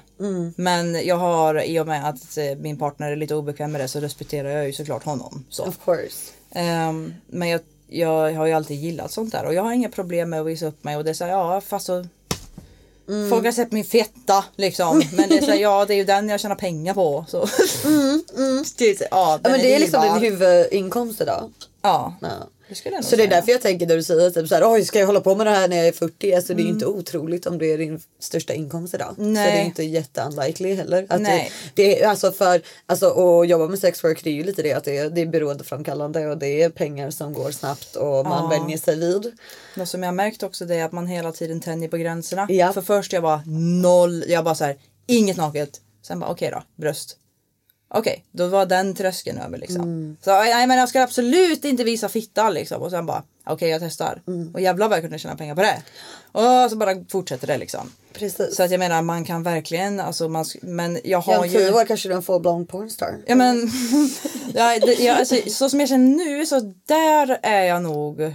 Men jag har i och med att eh, min partner är lite obekväm med det så respekterar jag ju såklart honom. Så. Of course. Ehm, men jag, jag har ju alltid gillat sånt där och jag har inga problem med att visa upp mig och det är så här, ja fast så Folk har sett min fetta liksom men det är så här, ja det är ju den jag tjänar pengar på. Så. *laughs* Är så- ja, Ja, men det är liksom din huvudinkomst idag. Ja. Ja. Det Så det är därför jag tänker när du säger typ såhär, oj ska jag hålla på med det här när jag är 40? Alltså det är ju inte otroligt om det är din största inkomst idag. Så det Nej. är inte jätteunlikely heller. Att Nej. Det, det är alltså för, alltså att jobba med sexwork det är ju lite det att det är, det är beroendeframkallande och det är pengar som går snabbt och man vänjer sig vid. Något som jag märkt också det är att man hela tiden tänjer på gränserna. Ja. För först jag bara noll, jag bara så här, inget naket. Sen bara okej då, bröst. Okej, då var den tröskeln över liksom. Mm. Så nej, men jag ska absolut inte visa fitta liksom. Och sen bara okej jag testar. Mm. Och jävlar vad jag kunde tjäna pengar på det. Och så bara fortsätter det liksom. Precis. Så att jag menar man kan verkligen, alltså man, men jag Ja, har om ju. tio år kanske du är en full-blown pornstar. Ja men, *laughs* ja, det, ja, alltså, så som jag känner nu så där är jag nog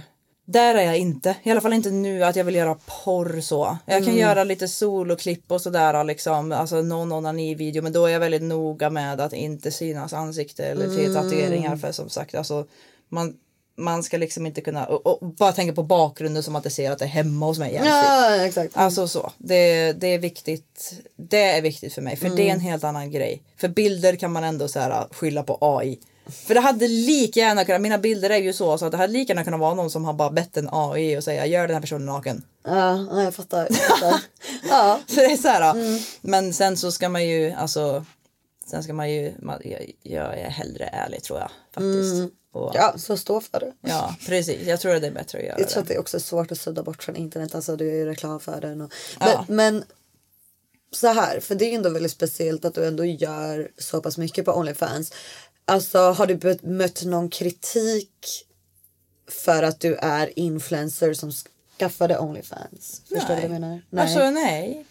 där är jag inte. I alla fall inte nu att jag vill göra porr så. Jag kan göra lite soloklipp och sådär liksom. Alltså någon onani-video. Men då är jag väldigt noga med att inte synas ansikte eller till tatueringar. För som sagt alltså. Man, man ska liksom inte kunna. Och, och bara tänka på bakgrunden som att det ser att det är hemma hos mig. jämt. Ja exakt. Alltså så. Det, det är viktigt. Det är viktigt för mig. För det är en helt annan grej. För bilder kan man ändå så här, skylla på AI. För det hade lika gärna kunnat, mina bilder är ju så, så att det hade lika gärna kunnat vara någon som har bara bett en AI och säga gör den här personen naken. Ja, ja jag fattar. Jag fattar. *laughs* ja. Så det är så här. Men sen så ska man ju, alltså. Sen ska man ju, man, jag, jag är hellre ärlig tror jag faktiskt. Och, ja. ja, så stå för det. precis. Jag tror att det är bättre att göra Jag tror det. att det är också svårt att sudda bort från internet. Alltså du är ju reklam för den. Och... Ja. Men, så här, för det är ju ändå väldigt speciellt att du ändå gör så pass mycket på Onlyfans. Alltså har du mött någon kritik för att du är influencer som skaffade Onlyfans? Förstår du vad jag menar? Alltså nej.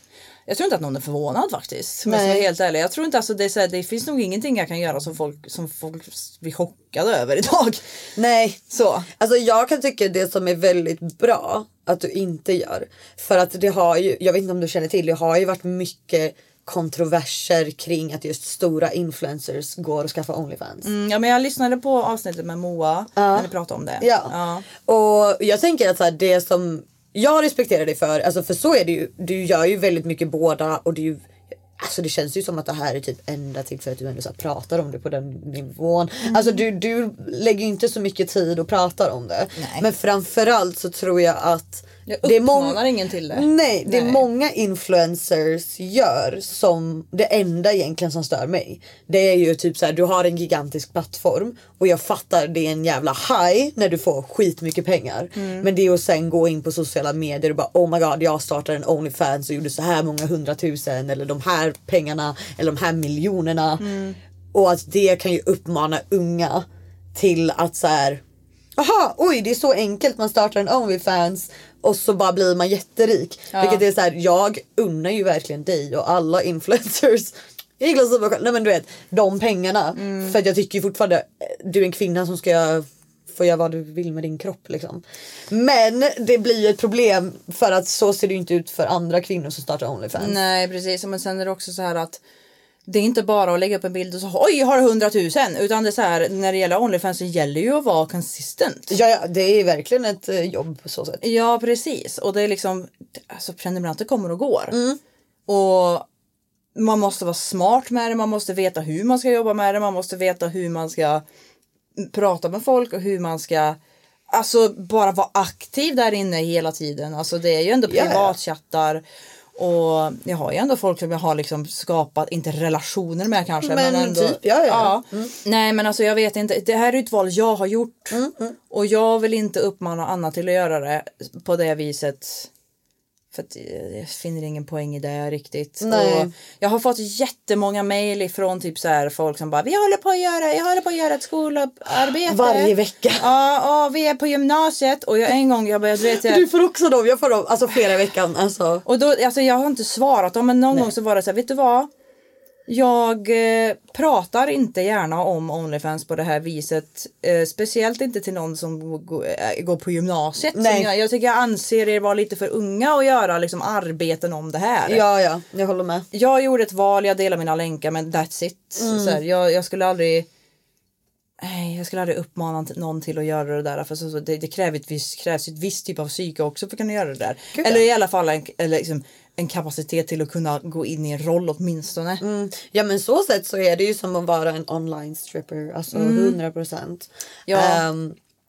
Jag tror inte att någon är förvånad faktiskt. Om jag Nej. helt ärlig. Jag tror inte alltså det, är så här, det finns nog ingenting jag kan göra som folk, som folk blir chockade över idag. Nej, Så. Alltså jag kan tycka det som är väldigt bra att du inte gör. För att det har ju, jag vet inte om du känner till, det har ju varit mycket kontroverser kring att just stora influencers går och skaffar Onlyfans. Mm, ja men jag lyssnade på avsnittet med Moa när ni pratade om det. Ja. ja. Och jag tänker att så här, det som jag respekterar dig för, alltså för så är det ju, du gör ju väldigt mycket båda och det är ju Alltså det känns ju som att det här är typ enda tillfället du ändå så pratar om det på den nivån. Alltså du, du lägger inte så mycket tid och pratar om det. Nej. Men framförallt så tror jag att Jag det uppmanar ingen till det. Nej, det är Nej. många influencers gör som det enda egentligen som stör mig. Det är ju typ så här, du har en gigantisk plattform och jag fattar det är en jävla high när du får skitmycket pengar. Mm. Men det är att sen gå in på sociala medier och bara oh my god jag startar en Onlyfans och gjorde så här många hundratusen eller de här pengarna eller de här miljonerna. Mm. Och att det kan ju uppmana unga till att så här Aha, oj det är så enkelt man startar en Onlyfans och så bara blir man jätterik. Vilket är så här, jag unnar ju verkligen dig och alla *laughs* influencers nej men du vet de pengarna. För att jag tycker ju fortfarande eh, du är en kvinna som ska få göra vad du vill med din kropp liksom. Men det blir ju ett problem för att så ser det ju inte ut för andra kvinnor som startar Onlyfans. Nej precis men sen är det också så här att det är inte bara att lägga upp en bild och så oj jag har hundratusen utan det är så här när det gäller Onlyfans så gäller ju att vara consistent. Ja, ja det är verkligen ett eh, jobb på så sätt. Ja precis och det är liksom alltså prenumeranter kommer och går. Och man måste vara smart med det, man måste veta hur man ska jobba med det, man måste veta hur man ska prata med folk och hur man ska Alltså bara vara aktiv där inne hela tiden. Alltså det är ju ändå Ja, ja. Och jag har ju ändå folk som jag har liksom skapat, inte relationer med kanske. Men, Men ändå, typ, ja, ja. Nej men alltså jag vet inte, det här är ett val jag har gjort. Mm, Och jag vill inte uppmana Anna till att göra det på det viset. För att eh, jag finner ingen poäng i det riktigt. Nej. Och jag har fått jättemånga mejl ifrån typ så här folk som bara vi håller på att göra, jag håller på att göra ett skolarbete. Varje vecka. Ja, ja, vi är på gymnasiet och jag, en gång jag du vet, jag, Du får också dem, jag får dem, alltså flera i veckan. Alltså. och då, alltså jag har inte svarat dem men någon gång så var det så här, vet du vad? Jag eh, pratar inte gärna om Onlyfans på det här viset. Eh, speciellt inte till någon som eh, går på gymnasiet. Nej. jag, jag tycker jag anser er vara lite för unga att göra liksom, arbeten om det här. Ja, ja, jag håller med. Jag gjorde ett val, jag delar mina länkar men that's it. Så här, jag, jag skulle aldrig Nej, jag skulle aldrig uppmana någon till att göra det där för så, så, det, det kräver ett visst, krävs ett visst typ av psyke också för att kunna göra det där. Gud, eller i alla fall en, eller liksom, en kapacitet till att kunna gå in i en roll åtminstone. Mm. Ja men så sett så är det ju som att vara en online stripper, alltså 100 procent. Ja.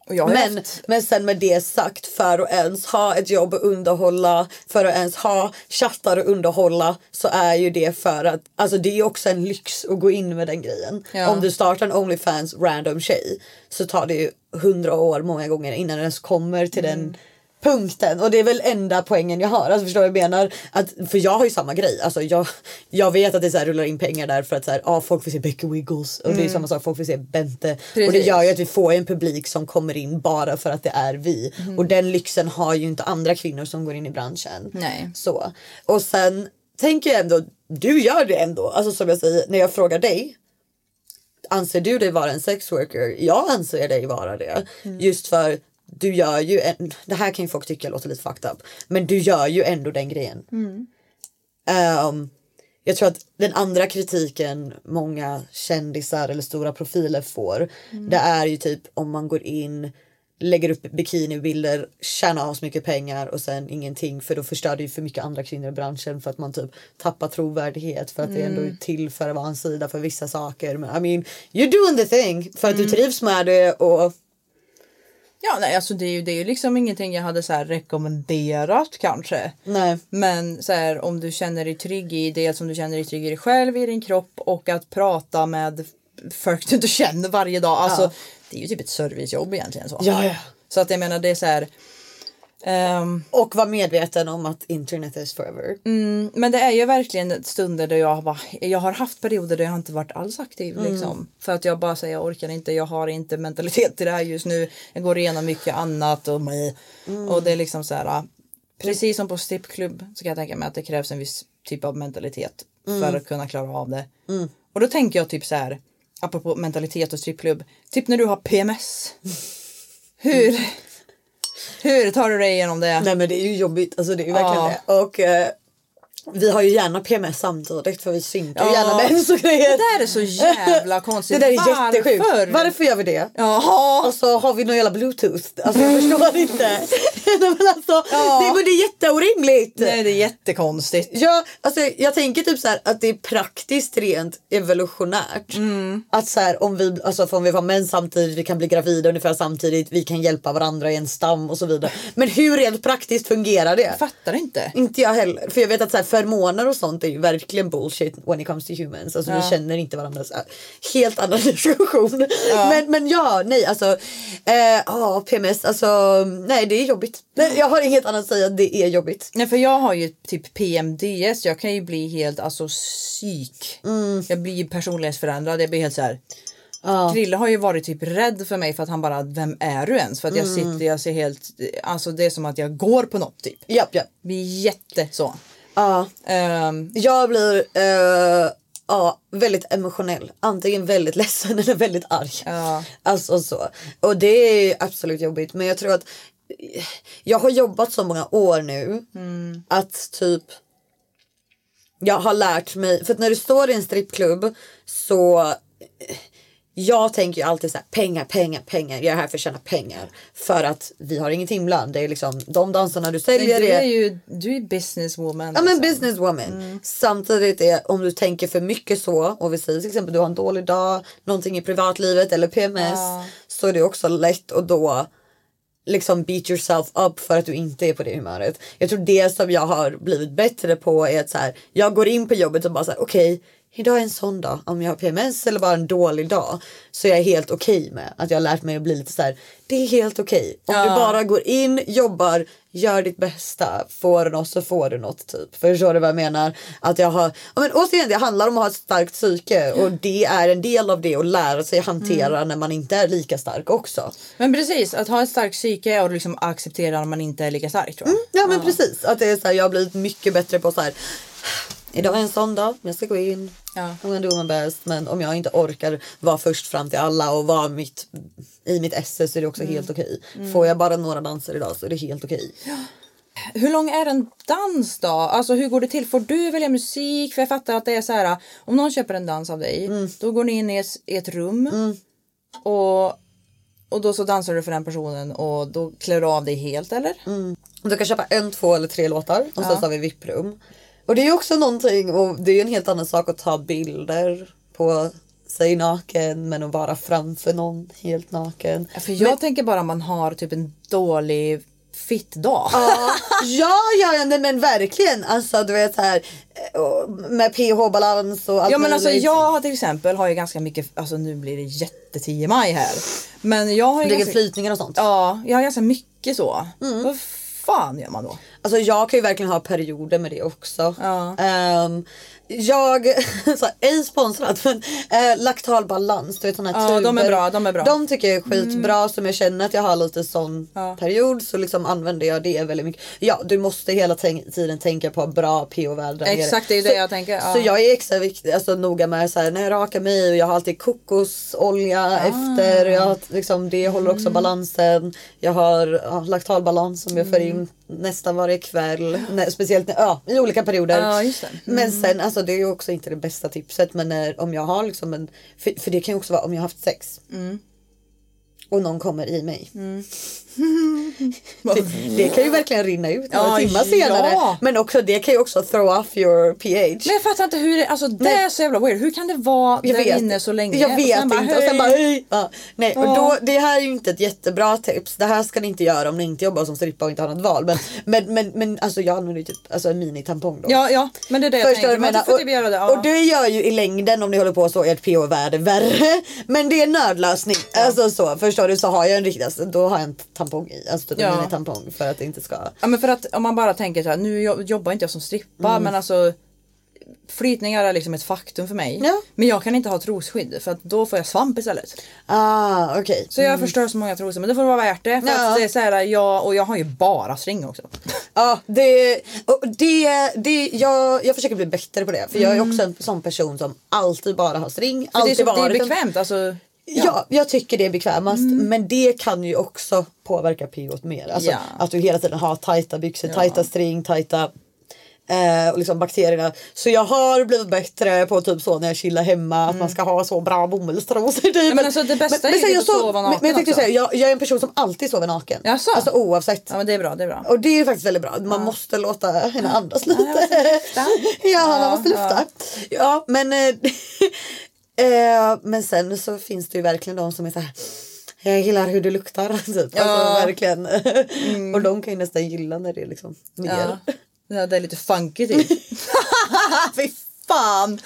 Och jag har men, haft- men sen med det sagt, för att ens ha ett jobb att underhålla, för att ens ha chattar att underhålla så är ju det för att, alltså det är också en lyx att gå in med den grejen. Ja. Om du startar en Onlyfans random tjej så tar det ju hundra år många gånger innan den ens kommer till Mm. den punkten och det är väl enda poängen jag har. Alltså förstår jag menar? Att, för jag har ju samma grej. Alltså jag, jag vet att det så här rullar in pengar där för att så här, ja, folk vill se Becky Wiggles och det är samma sak, folk vill se Bente. Och det Mm. Precis. gör ju att vi får en publik som kommer in bara för att det är vi. Mm. Och den lyxen har ju inte andra kvinnor som går in i branschen. Nej. Så. Och sen tänker jag ändå, du gör det ändå. Alltså som jag säger, när jag frågar dig anser du dig vara en sexworker? Jag anser dig vara det. Just för du gör ju, en, det här kan ju folk tycka låter lite fucked up, men du gör ju ändå den grejen. Ehm, jag tror att den andra kritiken många kändisar eller stora profiler får, det är ju typ om man går in lägger upp bikinibilder, tjänar så mycket pengar och sen ingenting för då förstör det ju för mycket andra kvinnor i branschen för att man typ tappar trovärdighet för att det ändå är till för att vara en sida för vissa saker. Men I mean, you're doing the thing för att du trivs med det och Ja, nej, alltså det är ju det är ju liksom ingenting jag hade så här rekommenderat kanske. nej. Men så här, om du känner dig trygg i det som du känner dig trygg i dig själv, i din kropp och att prata med folk du inte känner varje dag. Alltså, Ja. Det är ju typ ett servicejobb egentligen. Så, Ja, ja. så att jag menar det är så här. Ehm, Och var medveten om att internet is forever. men det är ju verkligen stunder där jag bara, jag har haft perioder där jag inte varit alls aktiv liksom. För att jag bara säger jag orkar inte, jag har inte mentalitet till det här just nu. Jag går igenom mycket annat och mig. Och det är liksom så här. Precis som på strippklubb så kan jag tänka mig att det krävs en viss typ av mentalitet för att kunna klara av det. Och då tänker jag typ så här, apropå mentalitet och strippklubb, typ när du har PMS. *laughs* Hur, hur tar du dig igenom det? Nej men det är ju jobbigt, alltså det är ju verkligen Ja. det. Och eh, vi har ju gärna PMS samtidigt för vi synkar Ja. gärna mens och Det grejer. där är så jävla *laughs* Det konstigt. där är Varför? jättesjukt. Varför gör vi det? Jaha. Och så har vi någon jävla bluetooth. Alltså jag förstår inte. *laughs* Nej, men alltså, Ja. det, men det är jätteorimligt. Nej det är jättekonstigt. Ja, alltså jag tänker typ så här att det är praktiskt rent evolutionärt. Mm. Att så här om vi, alltså om vi var män samtidigt, vi kan bli gravida ungefär samtidigt, vi kan hjälpa varandra i en stam och så vidare. Men hur rent praktiskt fungerar det? Jag fattar inte. Inte jag heller. För jag vet att så här, förmåner och sånt är ju verkligen bullshit when it comes to humans. Alltså vi Ja. känner inte varandra. Så här. Helt annan *laughs* diskussion. Men, men ja, nej alltså. eh, Ja, PMS, alltså nej det är jobbigt. Nej, jag har inget annat att säga, det är jobbigt. Nej för jag har ju typ PMDS. Jag kan ju bli helt alltså psyk. Jag blir personlighetsförändrad. Jag blir helt så här. Ja. Krille har ju varit typ rädd för mig för att han bara, vem är du ens? För att jag sitter, jag ser helt, alltså det är som att jag går på något typ. Japp, japp. Blir jätte så. Ja. Ehm, Jag blir eh, ja, väldigt emotionell. Antingen väldigt ledsen eller väldigt arg. Ja. Alltså så. Och det är absolut jobbigt. Men jag tror att jag har jobbat så många år nu att typ jag har lärt mig, för att när du står i en strippklubb så eh, jag tänker ju alltid så här, pengar, pengar, pengar. Jag är här för att tjäna pengar. För att vi har ingen timlön. Det är liksom de danserna du säljer. du det är ju, du är businesswoman. Ja men liksom. businesswoman. Samtidigt är om du tänker för mycket så och vi säger till exempel du har en dålig dag, någonting i privatlivet eller PMS. Ja. Så är det också lätt att då liksom beat yourself up för att du inte är på det humöret. Jag tror det som jag har blivit bättre på är att så här, jag går in på jobbet och bara så här okej idag är en sån dag. Om jag har PMS eller bara en dålig dag så är jag helt okej med att jag har lärt mig att bli lite så här. Det är helt okej. Om du bara går in, jobbar, gör ditt bästa. Får du något så får du något typ. Förstår du vad jag menar? Att jag har, ja, men återigen det handlar om att ha ett starkt psyke och det är en del av det att lära sig hantera när man inte är lika stark också. Men precis, att ha ett starkt psyke och liksom acceptera när man inte är lika stark tror jag. Ja men precis. Att det är så här, jag har blivit mycket bättre på så här. Idag är en sån dag, jag ska gå in. Ja. I'm gonna do my best. Men om jag inte orkar vara först fram till alla och vara mitt, i mitt esse så är det också Mm. helt okej. Får jag bara några danser idag så är det helt okej. Hur lång är en dans då? Alltså hur går det till? Får du välja musik? För jag fattar att det är så här. Om någon köper en dans av dig. Mm. Då går ni in i ett, i ett rum. Och, och då så dansar du för den personen. Och då klär du av dig helt eller? Du kan köpa en, två eller tre låtar och sen så har vi VIP-rum. Och det är ju också någonting och det är en helt annan sak att ta bilder på sig naken men att vara framför någon helt naken. För jag tänker bara om man har typ en dålig fit-dag. Ja, ja, ja, ja nej, men verkligen. Alltså du vet så här eh, med pH-balans och allt Ja men alltså jag har till exempel har ju ganska mycket, alltså nu blir det jätte 10 maj här. Men jag har ju Ligger ganska, flytningar och sånt. Ja, jag har ganska mycket så. Mm. Vad fan gör man då? Alltså jag kan ju verkligen ha perioder med det också. Ja. Ehm, jag, *laughs* så här, ej sponsrat men äh, laktalbalans, du vet såna här Ja, tuber. de är bra, de är bra. Mm. De tycker jag är skitbra som jag känner att jag har lite sån Ja. period så liksom använder jag det väldigt mycket. Ja du måste hela tiden tänka på bra pH-värde där nere. Exakt, det är det så, jag tänker, ja. Så jag är extra viktig, alltså noga med så här, när jag rakar mig och jag har alltid kokosolja Ah. efter. Jag liksom, det håller Mm. också balansen. Jag har ja, laktalbalans som jag för in nästan varje kväll. Nä, speciellt när- ja, i olika perioder. Just det. Mm. Men sen, alltså det är ju också inte det bästa tipset. Men när, om jag har liksom en, för, för det kan ju också vara om jag har haft sex. Mm. Och någon kommer i mig. det, det kan ju verkligen rinna ut några Ja, timmar senare. ja. Men också det kan ju också throw off your pH. Men jag fattar inte hur det, alltså det Nej. är så jävla weird. Hur kan det vara Jag där vet, inne så länge? jag Och vet bara, inte. Och sen bara hej. Ja, nej, och då, det här är ju inte ett jättebra tips. Det här ska ni inte göra om ni inte jobbar som strippa och inte har något val. Men, men, men, men alltså jag använder ju typ alltså, en minitampong då. Ja, ja, men det är det Förstår tänker. jag typ göra det. Och, Ja. och det gör ju i längden om ni håller på så ert pH-värde värre. Men det är en nödlösning. Alltså så, förstår du så har jag en riktig, alltså, då har jag en tampong i. Alltså typ en Ja. minitampong för att det inte ska. Ja men för att om man bara tänker så här, nu jo- jobbar inte jag som strippa Mm. men alltså Flytningar är liksom ett faktum för mig. Ja. Men jag kan inte ha trosskydd för att då får jag svamp istället. Ah okej. Så jag förstör så många trosor men det får vara värt det. För Ja. att det är så här, jag, och jag har ju bara string också. *laughs* Ja, det, och det, det, jag, jag försöker bli bättre på det. För jag är också en sån person som alltid bara har string. Mm. För det, är alltid så, det är en- bekvämt alltså. Ja. jag tycker det är bekvämast. Men det kan ju också påverka pH mer. Alltså Ja. att du hela tiden har tajta byxor, tajta string, tajta eh, och liksom bakterierna. Så jag har blivit bättre på typ så när jag chillar hemma att man ska ha så bra bomullstrosor. Typ. Mm. men alltså, det bästa är ju typ att sov- sova men, naken men jag tänkte säga, jag, jag är en person som alltid sover naken. Jaså? Alltså oavsett. Ja men det är bra, det är bra. Och det är faktiskt väldigt bra. Man måste låta henne andas lite. måste lufta. *laughs* ja, man Ja, måste lufta. Ja, men, *laughs* eh, men sen så finns det ju verkligen de som är så här. Jag gillar hur du luktar. *laughs* Typ. Ja. Alltså, verkligen. Och de kan ju nästan gilla när det är liksom mer. Ja. Ja, det är lite funky typ. *laughs* *laughs* Fy fan!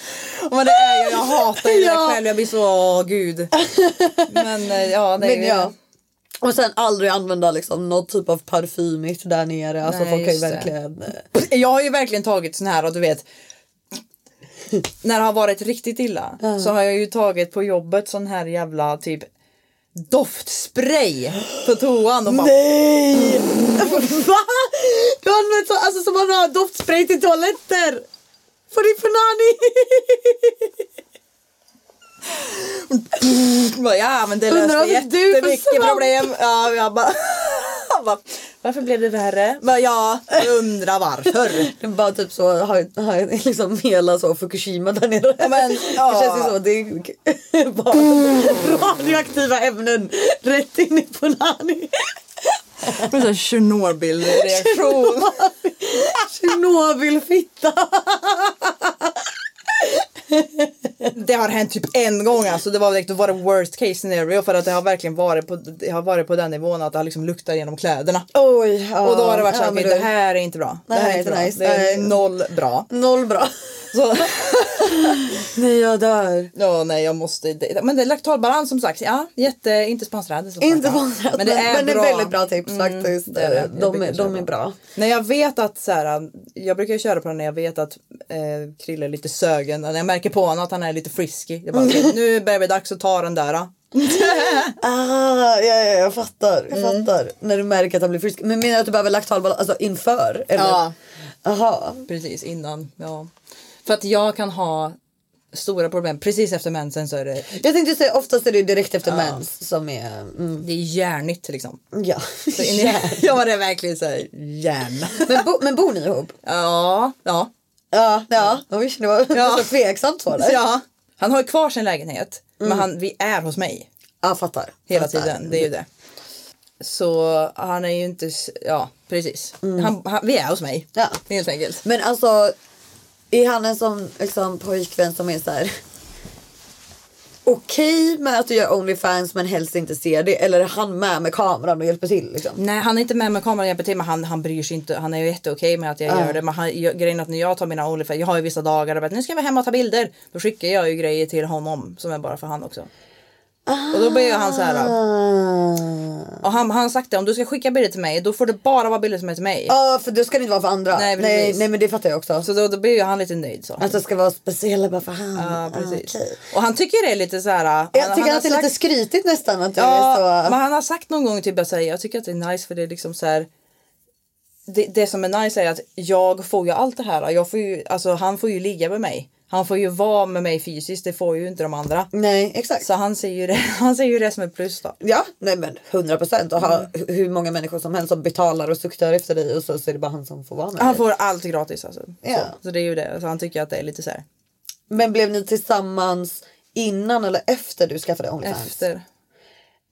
Men det är ju, jag hatar ju Ja. det själv, jag blir så, åh gud. Men eh, ja, det är Men ja. Och sen aldrig använda liksom någon typ av parfymigt där nere. Alltså Nej, folk kan verkligen. eh, Jag har ju verkligen tagit sån här och du vet när det har varit riktigt illa så har jag ju tagit på jobbet sån här jävla typ doftspray på toan och bara Nej! *laughs* Va? Du har använt så, alltså som man har doftspray till toaletter. För nani? *laughs* Bara, ja men det löste jättemycket problem. Ja, jag bara, *laughs* bara, varför blev det värre? Bara, ja, jag undrar varför. Bara typ så, har, har liksom hela så Fukushima där nere. Ja, men, ja. *laughs* Det känns ju så, det är *laughs* bara radioaktiva ämnen rätt in i på nani. Men så Tjernobyl-reaktion. Tjernobylfitta. Det har hänt typ en gång alltså. Det var, direkt- det var det worst case scenario för att det har verkligen varit på, det har varit på den nivån att det har liksom luktat genom kläderna. Oj, ja. Och då har det varit så Ja, här, du- det här är inte bra. Det här Nej, är inte bra. nice. Det är Nej. noll bra. Noll bra. Så, *laughs* Nej jag dör. Ja, nej jag måste. Men det är laktalbalans som sagt. Ja, jätte, inte sponsrad. Inte sponsrat Men det är men det är bra. väldigt bra tips faktiskt. det är det. De, köra de är bra. När jag vet att så här, jag brukar köra på den när jag vet att eh, Krille är lite sögen. När jag märker på honom att han är lite frisky. Jag bara, nu börjar det dags att ta den där. *laughs* Ah, ja, ja, jag fattar. Jag Mm. fattar. När du märker att han blir frisk. Men menar du att du behöver laktalbalans alltså inför? Eller? Ja. Aha. Precis innan. Ja. För att jag kan ha stora problem. Precis efter mensen så är det, Jag tänkte säga oftast är det direkt efter mens som är... Mm, det är järnigt liksom. ja. Så in i, *laughs* ja det är verkligen så här järn. men, bo, men bor ni ihop? Ja, ja. Ja, ja. Oj, det var Ja. så tveksamt för dig. ja. Han har ju kvar sin lägenhet. Men han, vi är hos mig. Ja, fattar. Hela fattar. tiden, det är ju det. Så han är ju inte, ja precis. Han, han, vi är hos mig. Ja. Helt enkelt. Men alltså, är han en sån liksom, pojkvän som är så här okej med att du gör Onlyfans men helst inte ser det? Eller är han med med kameran och hjälper till? Liksom? Nej han är inte med med kameran och hjälper till men han, han bryr sig inte. Han är ju jätteokej med att jag gör det. Men han, jag, grejen är att när jag tar mina Onlyfans, jag har ju vissa dagar där jag nu ska vi hem och ta bilder. Då skickar jag ju grejer till honom som är bara för han också. Och då blir ju han så här. Ah. Och han, han har sagt det om du ska skicka bilder till mig då får det bara vara bilder som är till mig. Ja, för då ska det inte vara för andra. Nej, nej, precis. nej, men det fattar jag också. Så då, då blir ju han lite nöjd så. Att det ska vara speciella bara för han. Ja Ah, precis. okej. Och han tycker det är lite så här. han- Jag tycker han att det är har lite sagt- skrytigt nästan att Ja, så... men han har sagt någon gång typ att jag tycker att det är nice för det är liksom så här. Det, det som är nice är att jag får ju allt det här. Jag får ju, alltså, han får ju ligga med mig. Han får ju vara med mig fysiskt. Det får ju inte de andra. Nej, exakt. Så han ser ju det, *laughs* han ser ju det som ett plus då. Ja, nej men 100 procent. Och ha Mm. hur många människor som helst som betalar och suktar efter dig och så, så är det bara han som får vara med Han dig. får allt gratis alltså. Ja. Så, så det är ju det. Så han tycker att det är lite så här. Men blev ni tillsammans innan eller efter du skaffade Onlyfans? Efter.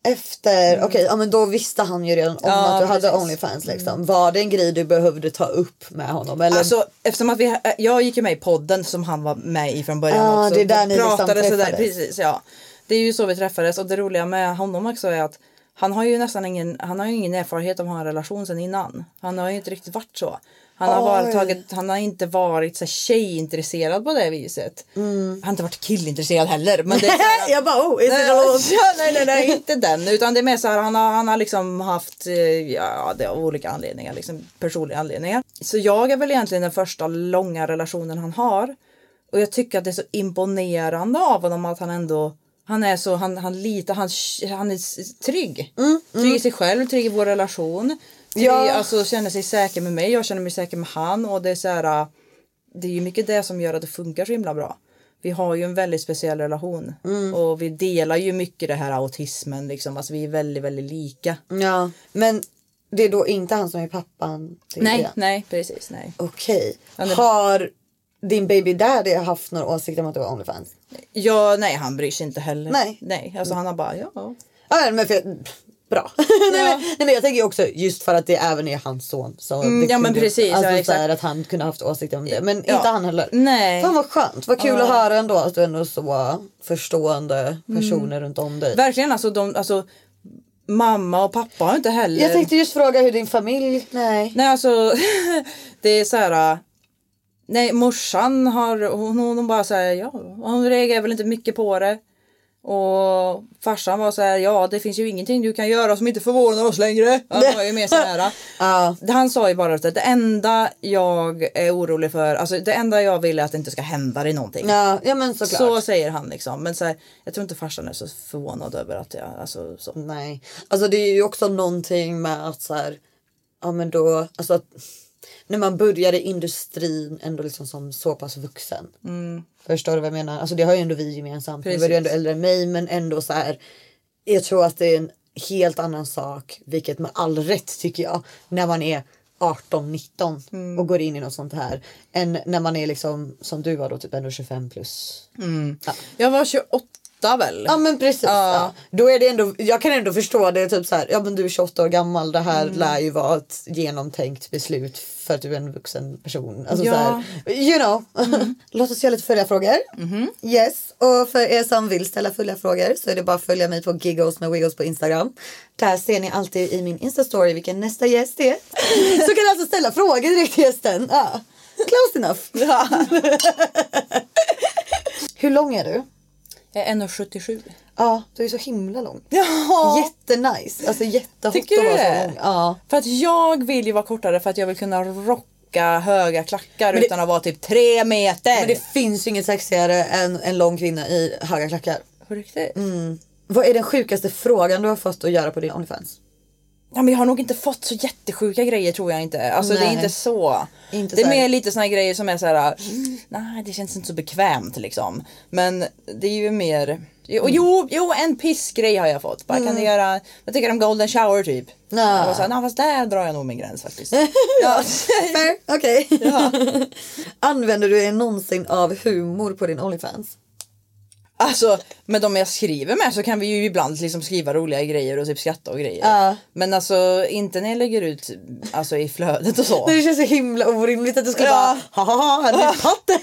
Efter, okej, ja men då visste han ju redan om Mm. Ja, att du hade precis. Mm. Onlyfans liksom. Var det en grej du behövde ta upp med honom? Eller? Alltså eftersom att vi, jag gick ju med i podden som han var med i från början Ah, också. det är där ni liksom pratade sådär, träffades. precis ja. Det är ju så vi träffades och det roliga med honom också är att han har ju nästan ingen, han har ingen erfarenhet av att ha en relation sedan innan. Han har ju inte riktigt varit så. Han har, varit, tagit, han har inte varit så tjejintresserad på det viset. Mm. Han har inte varit killintresserad heller. Men det är *laughs* jag bara oh, is it alone? *laughs* ja, nej, nej, nej, inte den. Utan det är mer så här, han har, han har liksom haft, eh, ja, det av olika anledningar, liksom personliga anledningar. Så jag är väl egentligen den första långa relationen han har. Och jag tycker att det är så imponerande av honom att han ändå, han är så, han, han litar, han, han är trygg. Trygg i sig själv, trygg i vår relation. Ja. Alltså känner sig säker med mig, jag känner mig säker med han och det är så här, det är ju mycket det som gör att det funkar så himla bra. Vi har ju en väldigt speciell relation och vi delar ju mycket det här autismen liksom. Alltså vi är väldigt, väldigt lika. Ja, men det är då inte han som är pappan till Nej, det? nej, precis, nej. Okej. Är- Har din baby daddy haft några åsikter om att du har Onlyfans? Ja, nej, han bryr sig inte heller. Nej. Nej, alltså han har bara, ja. Ja, men för, bra. *laughs* nej, men, nej, men jag tänker också just för att det även är hans son. Så Mm, ja, men precis, Alltså ja, så här, att han kunde haft åsikter om det. Men Ja. inte han heller. Nej. Fan vad skönt. Vad kul Ja. att höra ändå att du ändå är så förstående Mm. personer runt om dig. Verkligen alltså, de, alltså mamma och pappa har inte heller. Jag tänkte just fråga hur din familj... Nej. Nej alltså *laughs* det är så här. Nej morsan har hon, hon bara säger ja hon reagerar väl inte mycket på det. Och farsan var så här ja det finns ju ingenting du kan göra som inte förvånar oss längre. Han var ju mer så här. *laughs* Ja. Han sa ju bara att det enda jag är orolig för, alltså det enda jag vill är att det inte ska hända dig någonting. Ja, ja men såklart. Så säger han liksom. Men så här, jag tror inte farsan är så förvånad över att jag, alltså så. Nej, alltså det är ju också någonting med att så här, ja men då, alltså att när man börjar i industrin ändå liksom som så pass vuxen. Förstår du vad jag menar? Alltså det har ju ändå vi gemensamt. Är du Precis. ändå äldre än mig men ändå så här. Jag tror att det är en helt annan sak, vilket med all rätt tycker jag, när man är 18-19 och går in i något sånt här. Än när man är liksom som du var då typ ändå 25 plus. Ja. Jag var 28 väl? Ja men precis. Ja. Ja. Då är det ändå, jag kan ändå förstå det typ så här, ja men du är 28 år gammal, det här Mm. lär ju vara ett genomtänkt beslut för att du är en vuxen person. Alltså Ja. Mm. så här, you know. *laughs* Låt oss göra lite följarfrågor. Mm-hmm. Yes, och för er som vill ställa följarfrågor så är det bara att följa mig på Giggles med Wiggles på Instagram. Där ser ni alltid i min Insta-story vilken nästa gäst är. *laughs* så kan ni alltså ställa frågor direkt till gästen. Ja. Close enough. *laughs* Hur lång är du? Jag är 1,77. Ja, du är så himla lång. Ja. Jättenice. Alltså jättehot Tycker att vara så lång. Ja. För att jag vill ju vara kortare för att jag vill kunna rocka höga klackar det- utan att vara typ tre meter. Men det finns ju inget sexigare än en lång kvinna i höga klackar. På riktigt? Vad är den sjukaste frågan du har fått att göra på din Onlyfans? Ja, men jag har nog inte fått så jättesjuka grejer tror jag inte. Alltså det är Nej. inte så. Inte det är så mer lite såna grejer som är så här. "Mm, nej det känns inte så bekvämt liksom. Men det är ju mer. Jo, jo, jo en pissgrej har jag fått. Bara kan du göra, jag tycker om golden shower typ. Ja. Var såhär, nej fast där drar jag nog min gräns faktiskt. *laughs* ja. Fair, okej. *laughs* Använder du dig någonsin av humor på din Onlyfans? Alltså med de jag skriver med så kan vi ju ibland liksom skriva roliga grejer och typ skratta och grejer. Ja. Men alltså inte när jag lägger ut alltså i flödet och så. Det känns så himla orimligt att du ska Ja. bara haha, här är min patte.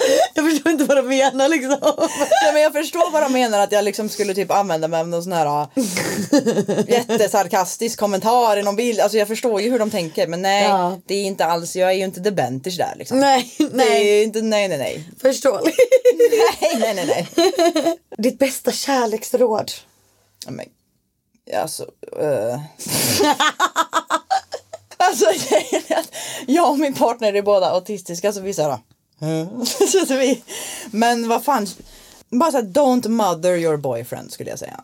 *laughs* Jag förstår inte vad de menar liksom. *laughs* Nej, men jag förstår vad de menar att jag liksom skulle typ använda mig av någon sån här äh, *laughs* jättesarkastisk kommentar i någon bild. Alltså jag förstår ju hur de tänker men nej Ja. det är inte alls, jag är ju inte the Benters där liksom. Nej, nej. är inte, nej nej nej. Förståeligt. Nej nej nej nej. Ditt bästa kärleksråd? Ja, Men, alltså, uh. alltså är jag och min partner är båda autistiska så vi så vi, *laughs* Men vad fan, bara såhär don't mother your boyfriend skulle jag säga.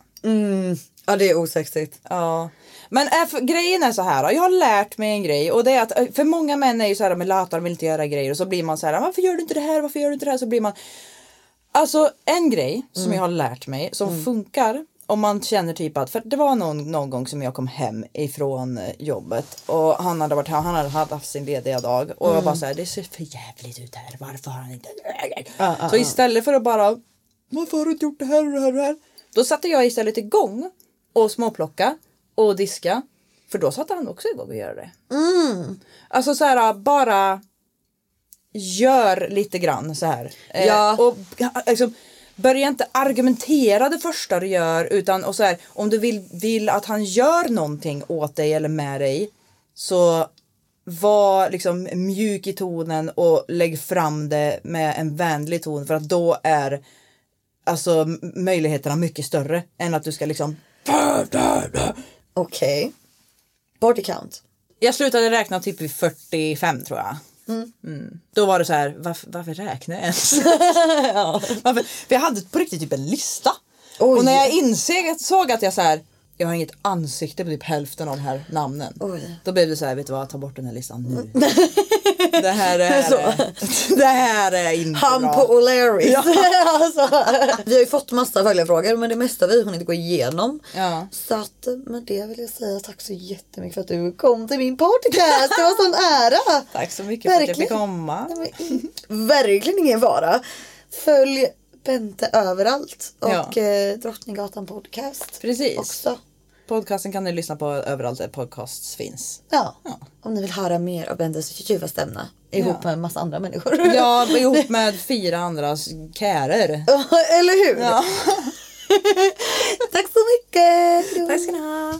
Ja det är osexigt. Ja. Men äh, grejen är så här, jag har lärt mig en grej och det är att äh, för många män är ju så här med lata, de vill inte göra grejer och så blir man så här, varför gör du inte det här, varför gör du inte det här? Så blir man Alltså en grej som jag har lärt mig som funkar om man känner typ att, för det var någon, någon gång som jag kom hem ifrån eh, jobbet och han hade varit han hade haft sin lediga dag och jag bara såhär, det ser för jävligt ut här, varför har han inte Så istället för att bara, varför har du inte gjort det här och det här och det här? Då satte jag istället igång och småplocka och diska. För då satte han också igång och göra det. Alltså så här bara gör lite grann så här. Eh, Ja. Och ja, liksom, börja inte argumentera det första du gör utan och så här, om du vill, vill att han gör någonting åt dig eller med dig så var liksom mjuk i tonen och lägg fram det med en vänlig ton för att då är alltså möjligheterna mycket större än att du ska liksom Okej. Body count. Jag slutade räkna typ vid 45 tror jag. Mm. Då var det så här, varför, varför räknar jag ens? *laughs* varför? För jag hade på riktigt typ en lista. Oj. Och när jag insåg såg att jag så här, jag har inget ansikte på typ hälften av de här namnen. Oj. Då blev det så här, vet du vad, ta bort den här listan nu. *laughs* det här är, Så. *laughs* det här är inte Han bra. på O'Learys. *laughs* alltså, vi har ju fått massa följarfrågor men det mesta har vi hunnit gå igenom. Ja. Så att med det vill jag säga tack så jättemycket för att du kom till min podcast. Det var sån ära. *laughs* Tack så mycket för att jag fick Verkligen. komma. Nej, men, Verkligen ingen fara. Följ Bente överallt och Ja. eh, Drottninggatan podcast. Precis. Också. Podcasten kan ni lyssna på överallt där podcasts finns. Ja. Ja. Om ni vill höra mer av Bentes ljuva stämma ihop Ja. med en massa andra människor. Ja, *laughs* ihop med fyra andra kärer. Eller hur? Ja. *laughs* Tack så mycket. Tack ska ni ha.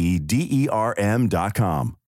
P E D E R M dot com.